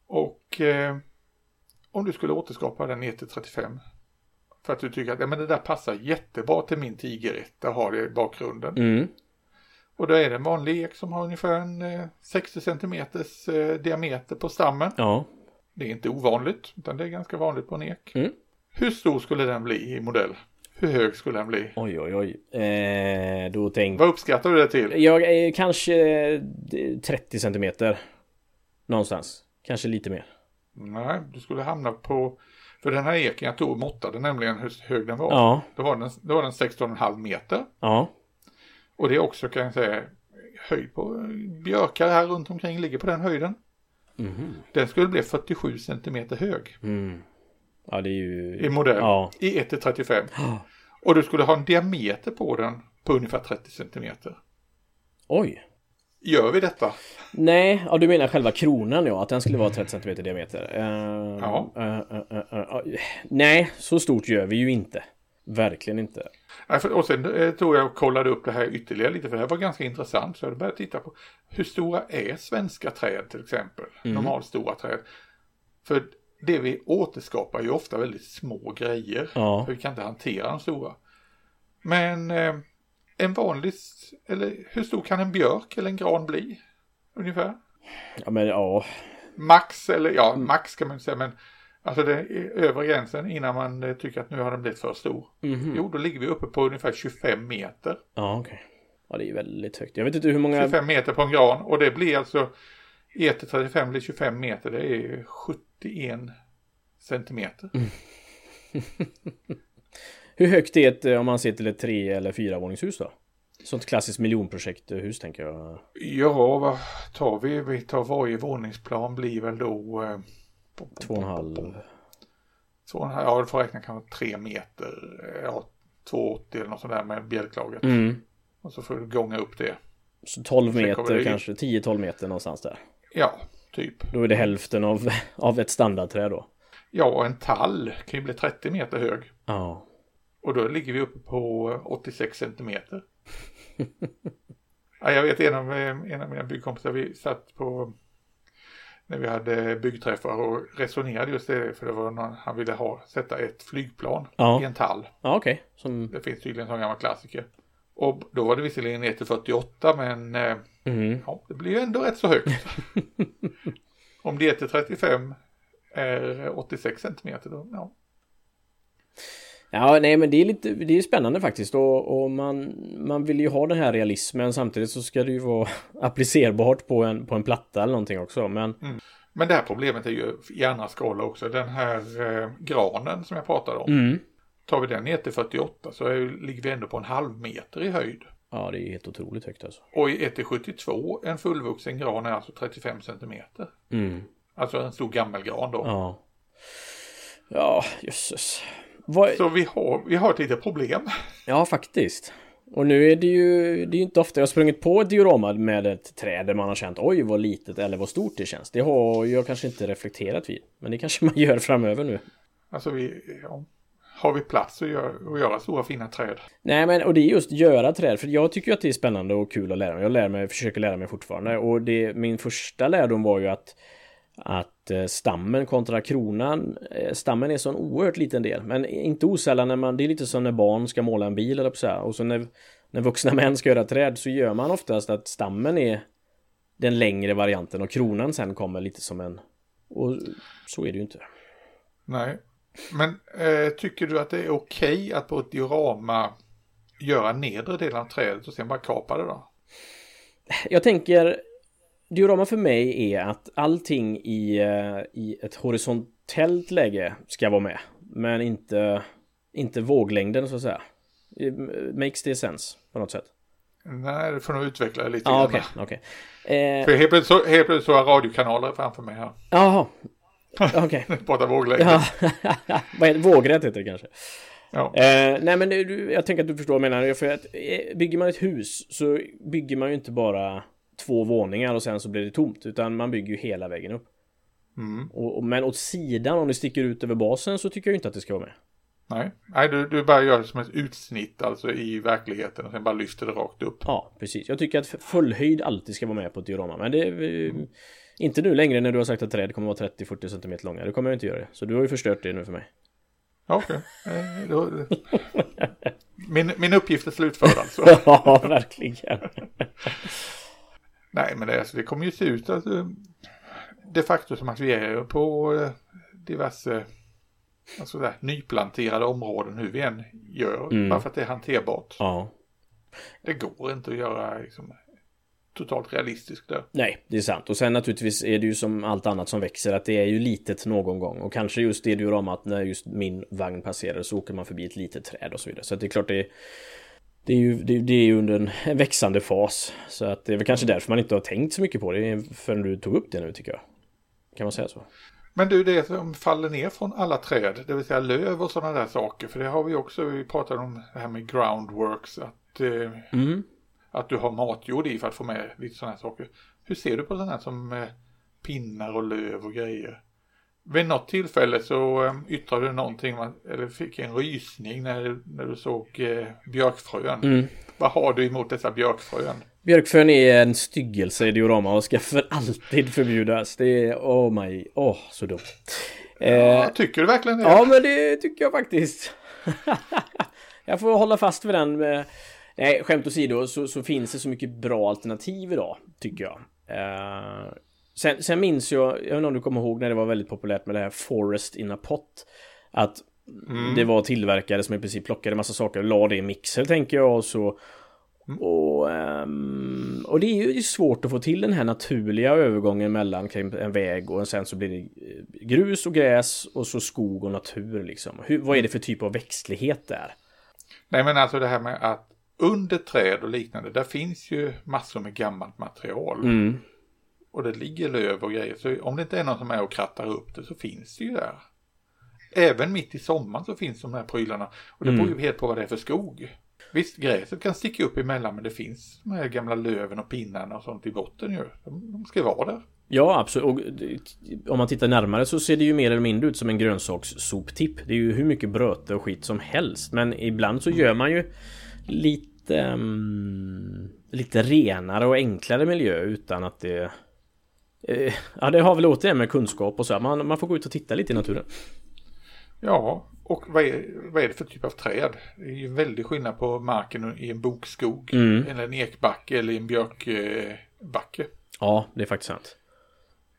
Och eh, om du skulle återskapa den ner till 35 för att du tycker att ja, men det där passar jättebra till min tigerrätt, har det i bakgrunden. Mm. Och då är det en vanlig ek som har ungefär en eh, 60 centimeters eh, diameter på stammen. Ja. Det är inte ovanligt, utan det är ganska vanligt på en ek. Mm. Hur stor skulle den bli i modell? Hur hög skulle den bli? Oj, oj, oj. Eh, då tänk... Vad uppskattar du det till? Jag är kanske eh, 30 centimeter. Någonstans. Kanske lite mer. Nej, du skulle hamna på... För den här eken jag tog och måttade nämligen hur hög den var. Ja. Då var den, då var den 16,5 meter. Ja. Och det är också kan jag säga höjd på björkar här runt omkring ligger på den höjden. Mhm. Den skulle bli 47 centimeter hög Mm. Ja, det är ju... i modell. Ja. I 1 till 35. Och du skulle ha en diameter på den på ungefär 30 centimeter. Oj. Gör vi detta? Nej, ja, du menar själva kronan ja, att den skulle vara 30 cm i diameter. Eh, Ja. eh, eh, nej, så stort gör vi ju inte. Verkligen inte. Nej, för, och sen tog jag och kollade upp det här ytterligare lite för det här var ganska intressant. Så jag började titta på hur stora är svenska träd till exempel? Normalstora träd. För det vi återskapar är ju ofta väldigt små grejer. Ja. För vi kan inte hantera de stora. Men eh, en vanlig, eller hur stor kan en björk eller en gran bli? Ungefär? Ja, men ja. Max, eller ja, max kan man inte säga, men alltså det är övre gränsen innan man eh, tycker att nu har den blivit för stor. Mhm. Jo, då ligger vi uppe på ungefär 25 meter. Ja, okej. Ja, det är väldigt högt. Jag vet inte hur många... 25 meter på en gran och det blir alltså 1 till 35 blir 25 meter, det är 71 centimeter. Hur högt är ett, eh, om man ser till ett tre eller fyra våningshus då? Sånt klassiskt miljonprojekthus tänker jag. Ja, vad tar vi? Vi tar varje våningsplan blir väl då eh, Två och en halv. Två och en halv, ja du får räkna kanske tre meter, eh, ja 2,80 eller något sånt där med bjälklaget. Mm. Och så får du gånga upp det. Så 12 Sen kommer meter det- kanske, 10-12 meter någonstans där. Ja, typ. Då är det hälften av, av ett standardträd då. Ja, en tall kan ju bli 30 meter hög. Ja. Och då ligger vi uppe på eh, 86 centimeter. ja, jag vet en av, eh, en av mina byggkompisar, vi satt på när vi hade byggträffar och resonerade just det, för det var någon, han ville ha, sätta ett flygplan Ja. i en tall. Ja, okej. Som... Det finns tydligen en sån gammal klassiker. Och då var det visserligen ner till 48 men Mhm. ja, det blir ju ändå rätt så högt. Om det till 35 är 86 centimeter då, ja. Ja, nej men det är lite, det är spännande faktiskt och, och man, man vill ju ha den här realismen samtidigt så ska det ju vara applicerbart på en, på en platta eller någonting också men Men det här problemet är ju i andra skala också. Den här eh, granen som jag pratade om. mm. Tar vi den ner till 48 så är, ligger vi ändå på en halv meter i höjd. Ja, det är helt otroligt högt alltså. Och i 1 till 72, en fullvuxen gran är alltså 35 centimeter. Mm. Alltså en stor gammelgran då. Ja. Ja, jösses. Vad... Så vi har, vi har ett litet problem. Ja, faktiskt. Och nu är det ju, det är ju inte ofta jag har sprungit på ett diorama med ett träd där man har känt oj vad litet eller vad stort det känns. Det har jag kanske inte reflekterat vid. Men det kanske man gör framöver nu. Alltså vi, ja, har vi plats att göra, att göra stora fina träd? Nej men och det är just göra träd för jag tycker ju att det är spännande och kul att lära mig. Jag lär mig, försöker lära mig fortfarande och det, min första lärdom var ju att att eh, stammen kontra kronan eh, Stammen är så en oerhört liten del Men inte osällan när man Det är lite som när barn ska måla en bil eller så här. Och så när När vuxna män ska göra träd så gör man oftast att stammen är Den längre varianten och kronan sen kommer lite som en Och så är det ju inte Nej. Men eh, tycker du att det är okej att på ett diorama göra nedre delen av trädet och sen bara kapa det då? Jag tänker Diorama för mig är att allting i, eh, i ett horisontellt läge ska vara med. Men inte, inte våglängden så att säga. Eh, Makes det sense på något sätt? Nej, det får nog utveckla det lite Ja, grann. okej, okej. Eh, För helt plötsligt, så, helt plötsligt så har radiokanaler framför mig här. Jaha. Okej. Pratar våglängd. Ja, vad heter det? Vågrätt heter det kanske. Ja. Eh, nej men du, jag tänker att du förstår vad jag menar. För att eh, bygger man ett hus så bygger man ju inte bara två våningar och sen så blir det tomt. Utan man bygger ju hela vägen upp. Mm. Och, och, men åt sidan, om det sticker ut över basen så tycker jag inte att det ska vara med. Nej, Nej du, du bara gör det som ett utsnitt alltså i verkligheten och sen bara lyfter det rakt upp. Ja, precis. Jag tycker att fullhöjd alltid ska vara med på ett diorama. Men det eh, inte nu längre när du har sagt att träd kommer vara 30-40 cm långa. Det kommer jag inte göra det. Så du har ju förstört det nu för mig. Okej. Eh, då- min, min uppgift är slutförd alltså. ja, verkligen. Nej, men det, alltså, det kommer ju se ut alltså, de facto som att vi är på eh, diverse alltså där, nyplanterade områden hur vi än gör. Mm. Bara för att det är hanterbart. Ja. Det går inte att göra liksom, totalt realistiskt där. Nej, det är sant. Och sen naturligtvis är det ju som allt annat som växer att det är ju litet någon gång. Och kanske just det dioramat när just min vagn passerar så åker man förbi ett litet träd och så vidare. Så att det är klart det är det är, ju, det, det är ju under en, en växande fas. Så att det är väl kanske därför man inte har tänkt så mycket på det förrän du tog upp det nu tycker jag. Kan man säga så? Men du, det som faller ner från alla träd, det vill säga löv och sådana där saker. För det har vi också, vi pratade om det här med groundworks, att, eh, Mm. Att du har matjord i för att få med lite sådana här saker. Hur ser du på sådana här som eh, pinnar och löv och grejer? Vid något tillfälle så eh, yttrade du någonting, eller fick en rysning när, när du såg eh, björkfrön. Mm. Vad har du emot dessa björkfrön? Björkfrön är en styggelse i diorama och ska för alltid förbjudas. Det är, oh my, åh, så dumt. Ja, tycker du verkligen det? Ja, men det tycker jag faktiskt. jag får hålla fast vid den. Med... Nej, skämt åsido så, så finns det så mycket bra alternativ idag, tycker jag. Eh, sen, sen minns jag, jag vet inte om du kommer ihåg när det var väldigt populärt med det här Forest in a pot. Att det var tillverkare som i princip plockade massa saker och la det i mixer, tänker jag, och så och, ehm, och det är ju svårt att få till den här naturliga övergången mellan en väg och sen så blir det eh, grus och gräs och så skog och natur liksom. Hur, vad är det för typ av växtlighet där? Nej men alltså det här med att under träd och liknande, där finns ju massor med gammalt material. Mm. Och det ligger löv och grejer. Så om det inte är någon som är och krattar upp det så finns det ju där. Även mitt i sommaren så finns de här prylarna. Och det beror ju helt på vad det är för skog. Visst, gräset kan sticka upp emellan men det finns de här gamla löven och pinnarna och sånt i botten ju. De, de ska vara där. Ja, absolut. Och om man tittar närmare så ser det ju mer eller mindre ut som en grönsakssoptipp. Det är ju hur mycket bröte och skit som helst. Men ibland så gör man ju lite... mm, lite renare och enklare miljö utan att det... eh, Ja det har väl återigen med kunskap och så här. Man, man får gå ut och titta lite i naturen. Ja, och vad är, vad är det för typ av träd? Det är ju väldigt skillnad på marken i en bokskog. Mm. Eller en ekbacke eller en björkbacke. Ja, det är faktiskt sant.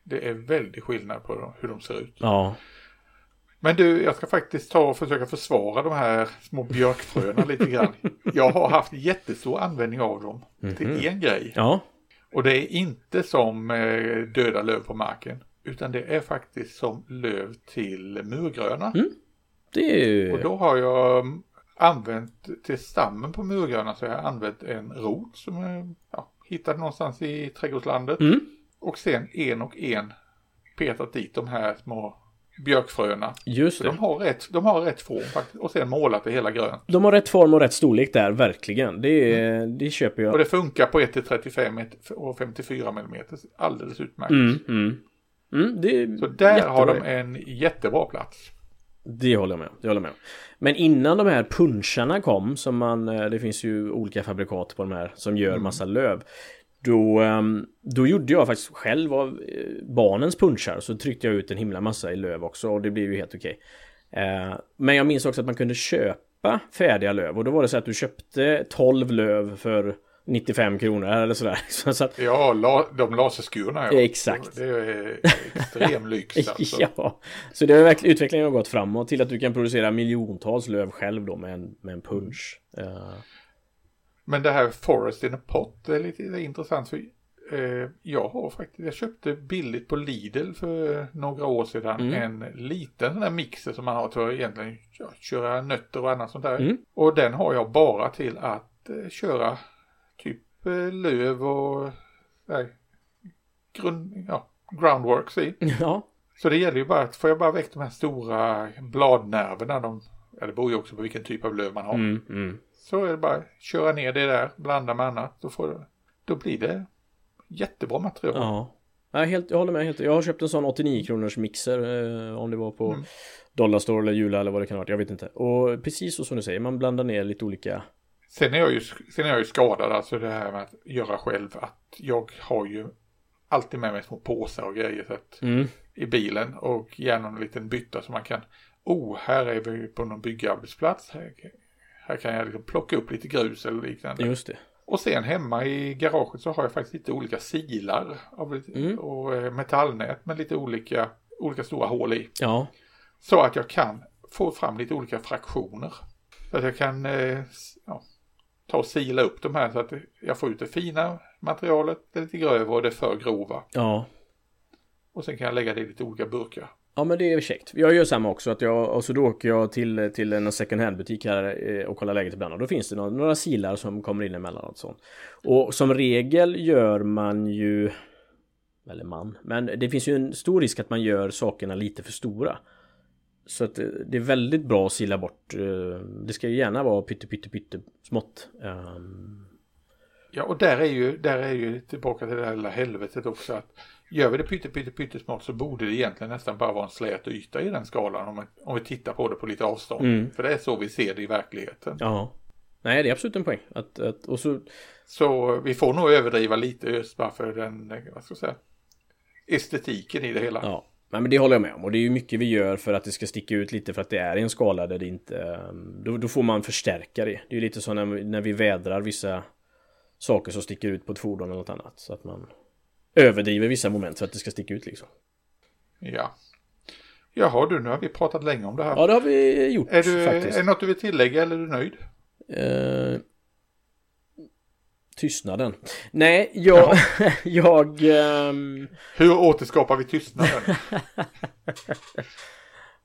Det är väldigt skillnad på hur de ser ut. Ja. Men du, jag ska faktiskt ta och försöka försvara de här små björkfröna lite grann. Jag har haft jättestor användning av dem till en grej. Ja. Och det är inte som eh, döda löv på marken. Utan det är faktiskt som löv till murgröna. Det är ju... Och då har jag mm, använt till stammen på murgröna så jag har använt en rot som jag ja, hittade någonstans i trädgårdslandet. Mm. Och sen en och en petat dit de här små björkfröna. Just det. de har rätt, de har rätt form faktiskt. Och sen målat det hela grönt. De har rätt form och rätt storlek där, verkligen. Det, är, det köper jag. Och det funkar på 1 till 35 och 54 mm. Alldeles utmärkt. Mm, mm. Mm, det Så där har de jättebra. en jättebra plats. Det håller jag med. Det håller jag med. Men innan de här puncharna kom, som man, eh, det finns ju olika fabrikat på de här som gör massa löv. Då, ehm, då gjorde jag faktiskt själv av eh, barnens punchar så tryckte jag ut en himla massa i löv också och det blev ju helt okej. Eh, Men jag minns också att man kunde köpa färdiga löv och då var det så att du köpte 12 löv för 95 kronor eller sådär. Så att, Ja, la, de laserskurna ja. Exakt. Det är extrem lyx alltså. Ja, så det har verkligen utvecklingen har gått framåt till att du kan producera miljontals löv själv då med en, med en punch. Eh, Men det här Forest in a Pot det är lite det är intressant för eh, jag har faktiskt, jag köpte billigt på Lidl för några år sedan Mm. en liten sån där mixer som man har till att egentligen köra nötter och annat sånt där. Mm. Och den har jag bara till att eh, köra typ eh, löv och där, grund, ja, groundworks i. ja, Så det gäller ju bara att, får jag bara väck de här stora bladnerverna, de, ja det beror ju också på vilken typ av löv man har. mm, mm. Så är det bara att köra ner det där, blanda med annat, då, får, då blir det jättebra material. ja. Jag, helt, jag håller med helt. Jag har köpt en sån 89 kronors mixer eh, om det var på Mm. Dollarstore eller Jula eller vad det kan ha varit. Jag vet inte. Och precis så som du säger, man blandar ner lite olika. Sen, är jag ju, sen är jag ju skadad, alltså det här med att göra själv, att jag har ju alltid med mig små påsar och grejer så att, Mm. i bilen och gärna en liten bytta så man kan, oh, här är vi på någon byggarbetsplats, här, här kan jag liksom plocka upp lite grus eller liknande. Just det. Och sen hemma i garaget så har jag faktiskt lite olika silar av Mm. och eh, metallnät med lite olika, olika stora hål i. Ja. Så att jag kan få fram lite olika fraktioner. Så att jag kan eh, ja, ta och sila upp de här så att jag får ut det fina materialet, det lite grövre och det för grova. Ja. Och sen kan jag lägga det i lite olika burkar. Ja men det är käckt. Jag gör samma också att jag, och så då åker jag till, till en second hand butik här eh, och kollar läget ibland och då finns det några, några silar som kommer in emellanåt sånt. Och som regel gör man ju eller man, men det finns ju en stor risk att man gör sakerna lite för stora. Så att eh, det, är väldigt bra att sila bort. Eh, det ska ju gärna vara pytte pytte pytte smått. Ehm. Ja, och där är ju, där är ju tillbaka till det här lilla helvetet också att gör vi det pytte pytte pytte smått så borde det egentligen nästan bara vara en slät yta i den skalan om, om vi tittar på det på lite avstånd. Mm. För det är så vi ser det i verkligheten. Ja. Nej det är absolut en poäng. Att, att, och så Så vi får nog överdriva lite just bara för den, vad ska jag säga, estetiken i det hela. Ja, Nej, men det håller jag med om. Och det är ju mycket vi gör för att det ska sticka ut lite för att det är i en skala där det inte... ehm, Då, då får man förstärka det. Det är ju lite så när, vi- när vi vädrar vissa saker som sticker ut på ett fordon eller något annat. Så att man överdriver vissa moment för att det ska sticka ut liksom. Ja. Jaha du, nu har vi pratat länge om det här. Ja, det har vi gjort är, du, faktiskt. är det något du vill tillägga eller är du nöjd? Eh, tystnaden. Nej, jag... jag ehm, Hur återskapar vi tystnaden?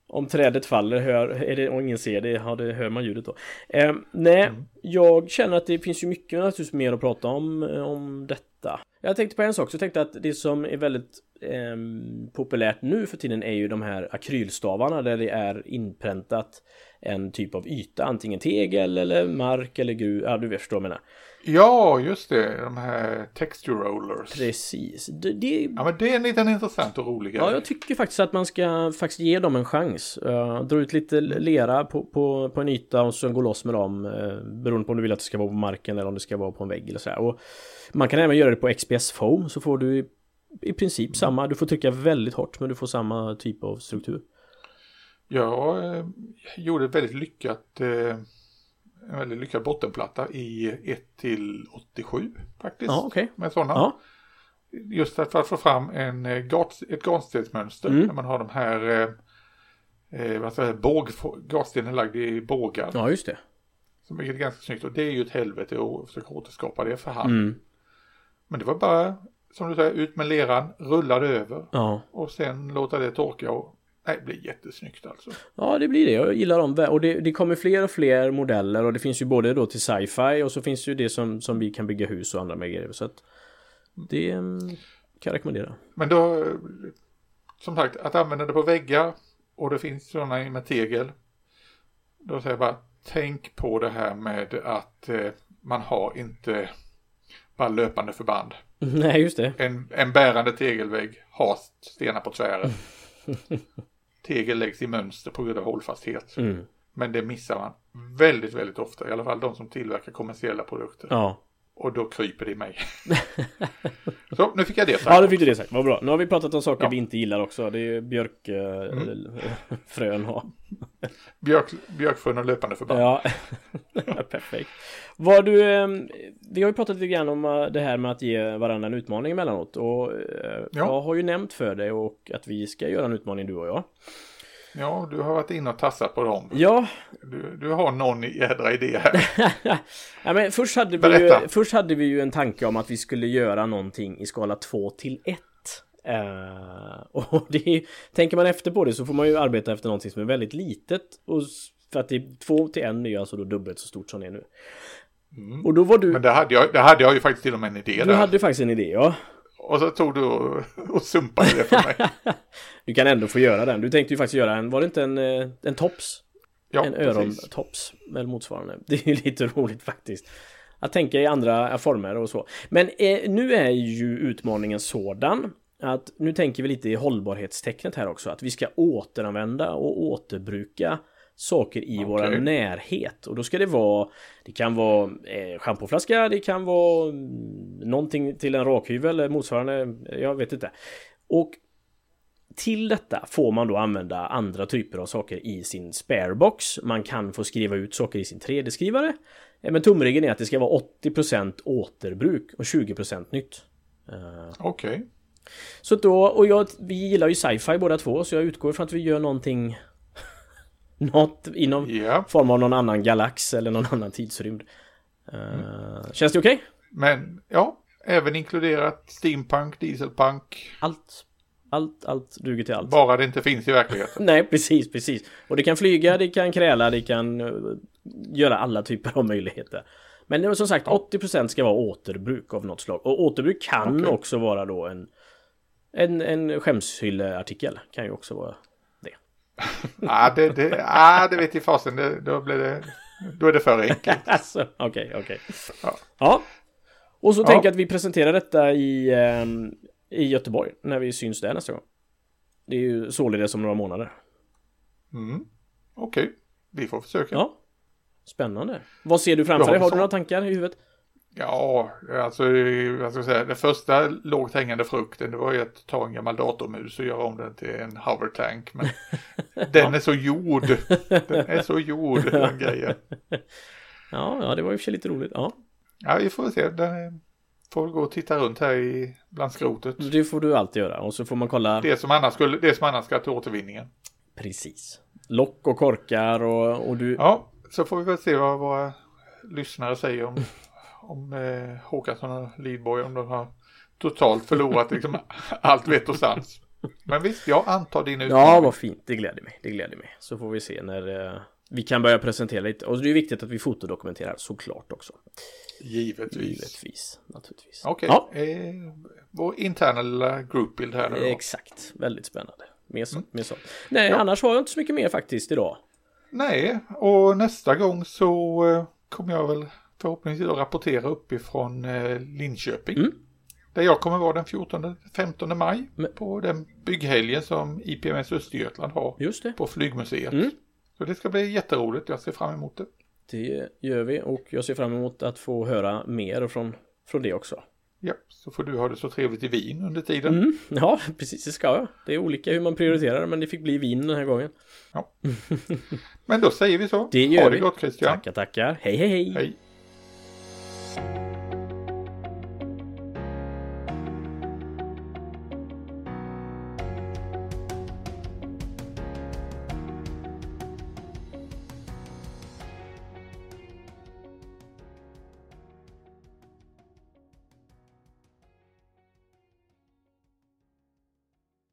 Om trädet faller hör, är det, och ingen ser det, ja, det hör man ljudet då. Eh, nej, jag känner att det finns ju mycket naturligtvis mer att prata om, eh, om detta. Jag tänkte på en sak, så jag tänkte att det som är väldigt eh, populärt nu för tiden är ju de här akrylstavarna där det är inpräntat en typ av yta, antingen tegel eller mark eller gru, ja du förstår vad jag menar ja, just det. De här texture rollers. Precis, det, det Ja, men det är en liten intressant och rolig grej. Ja, jag tycker faktiskt att man ska faktiskt ge dem en chans. Uh, dra ut lite lera på, på, på en yta och sen gå loss med dem. Uh, beroende på om du vill att det ska vara på marken eller om det ska vara på en vägg eller så här. Och man kan även göra det på XPS foam så får du i princip samma. Du får trycka väldigt hårt men du får samma typ av struktur. Jag eh, gjorde ett väldigt lyckat eh, en väldigt lyckad bottenplatta i 1 till 87 faktiskt. Ja, okej. Med sådana. Ja. Just för att få fram en, eh, ett gatstensmönster. Mm. När man har de här eh, eh, vad säger, båg, gatstenen lagd i bågar. Ja, just det. Som är ganska snyggt. Och det är ju ett helvete att försöka återskapa det för hand. Mm. Men det var bara, som du säger, ut med leran, rullade över. Ja. Och sen låta det torka och Nej, det blir jättesnyggt alltså. Ja, det blir det. Jag gillar dem. Och det, det kommer fler och fler modeller och det finns ju både då till sci-fi och så finns det ju det som, som vi kan bygga hus och andra med grejer. Så att det kan jag rekommendera. Men då, som sagt, att använda det på väggar och det finns sådana med tegel. Då säger jag bara, tänk på det här med att eh, man har inte bara löpande förband. Nej, just det. En, en bärande tegelvägg har stenar på tvären. Tegel läggs i mönster på grund av hållfasthet. Mm. Men det missar man väldigt, väldigt ofta. I alla fall de som tillverkar kommersiella produkter. Ja. Och då kryper det i mig. Så, nu fick jag det sagt. Ja, då fick du det sagt. Vad bra. Nu har vi pratat om saker Ja. vi inte gillar också. Det är björkfrön äh, frön och... Björk, björkfrön och löpande förband. Ja, perfekt. Var du, eh, vi har ju pratat lite grann om eh, det här med att ge varandra en utmaning emellanåt och eh, jag har ju nämnt för dig och att vi ska göra en utmaning du och jag. Ja, du har varit inne och tassat på dem. Ja, Du, du har någon jädra idé här. ja men först hade, vi ju, först hade vi ju en tanke om att vi skulle göra någonting i skala 2 till 1. Eh, och det är, tänker man efter på det så får man ju arbeta efter någonting som är väldigt litet. Och, för att det är 2 till 1 är alltså då dubbelt så stort som det är nu. Och då var du, Mm. Men det hade, jag, det hade jag ju faktiskt till och med en idé du där. hade faktiskt en idé ja. Och så tog du och, och sumpade det för mig. Du kan ändå få göra den. Du tänkte ju faktiskt göra en, var det inte en, eh, en tops? Ja, en örontops eller motsvarande. Det är ju lite roligt faktiskt. Att tänka i andra former och så. Men eh, nu är ju utmaningen sådan att nu tänker vi lite i hållbarhetstecknet här också. Att vi ska återanvända och återbruka saker i Okej. våra närhet. Och då ska det vara Det kan vara eh, schampoflaska, det kan vara mm, någonting till en rakhyvel eller motsvarande. Jag vet inte. Och till detta får man då använda andra typer av saker i sin sparebox. Man kan få skriva ut saker i sin 3D-skrivare. Eh, Men tumregeln är att det ska vara 80% återbruk och 20% nytt. Eh, Okej. Så då, och jag, vi gillar ju sci-fi båda två så jag utgår från att vi gör någonting Något inom Ja, form av någon annan galax eller någon annan tidsrymd. Eh, Känns det okej? men ja, även inkluderat steampunk, dieselpunk. Allt, allt, allt duger till allt. Bara det inte finns i verkligheten. Nej, precis, precis. Och det kan flyga, det kan kräla, det kan eh, göra alla typer av möjligheter. Men som sagt, 80% ska vara återbruk av något slag. Och återbruk kan Okej. också vara då en en, en skämshylleartikel kan ju också vara ah, det, det, ah, det vet i fasen. Det, då, blir det, då är det för enkelt. Alltså, okej, okej. Ja. Ja. Och så Ja. tänker jag att vi presenterar detta i, ehm, i Göteborg när vi syns där nästa gång. Det är ju således om några månader. Mm. Okej, vi får försöka. Ja. Spännande. Vad ser du framför Ja, dig? Har du några tankar i huvudet? Ja, alltså vad ska jag säga, den första lågt hängande frukten det var ju att ta en gammal datormus och göra om den till en hover tank. Men den är så gjord. Den är så gjord den grejen. Ja, ja, det var ju för sig lite roligt. Ja, Ja, vi får se. Den får gå och titta runt här i, bland skrotet. det får du alltid göra. Och så får man kolla Det som annars, skulle, det som annars ska till återvinningen. precis. Lock och korkar och, och du... Ja, så får vi väl se vad våra lyssnare säger om, om eh, Håkansson och Lidborg. Om de har totalt förlorat liksom, allt vett och sans. Men visst, jag antar din Ja, utmaning. vad fint. Det gläder mig. Det gläder mig. Så får vi se när eh, vi kan börja presentera lite. Och det är viktigt att vi fotodokumenterar såklart också. Givetvis. Givetvis, naturligtvis. Okej, Ja, eh, vår interna lilla groupbild här nu exakt. Väldigt spännande. Mer så, mer så. Nej, Ja. annars har jag inte så mycket mer faktiskt idag. Nej, och nästa gång så eh, kommer jag väl förhoppningsvis att rapportera uppifrån eh, Linköping. Mm. Där jag kommer vara den 14-15 maj Men- på den bygghelgen som IPMS Östergötland har Just det. på Flygmuseet. Mm. Så det ska bli jätteroligt, jag ser fram emot det. Det gör vi och jag ser fram emot att få höra mer från, från det också. Ja, så får du ha det så trevligt i Wien under tiden. Mm, ja, precis det ska jag. Det är olika hur man prioriterar men det fick bli vin den här gången. Ja. Men då säger vi så. Det gör ha det vi. gott Christian. Tackar, tackar. Hej, hej, hej. Hej. you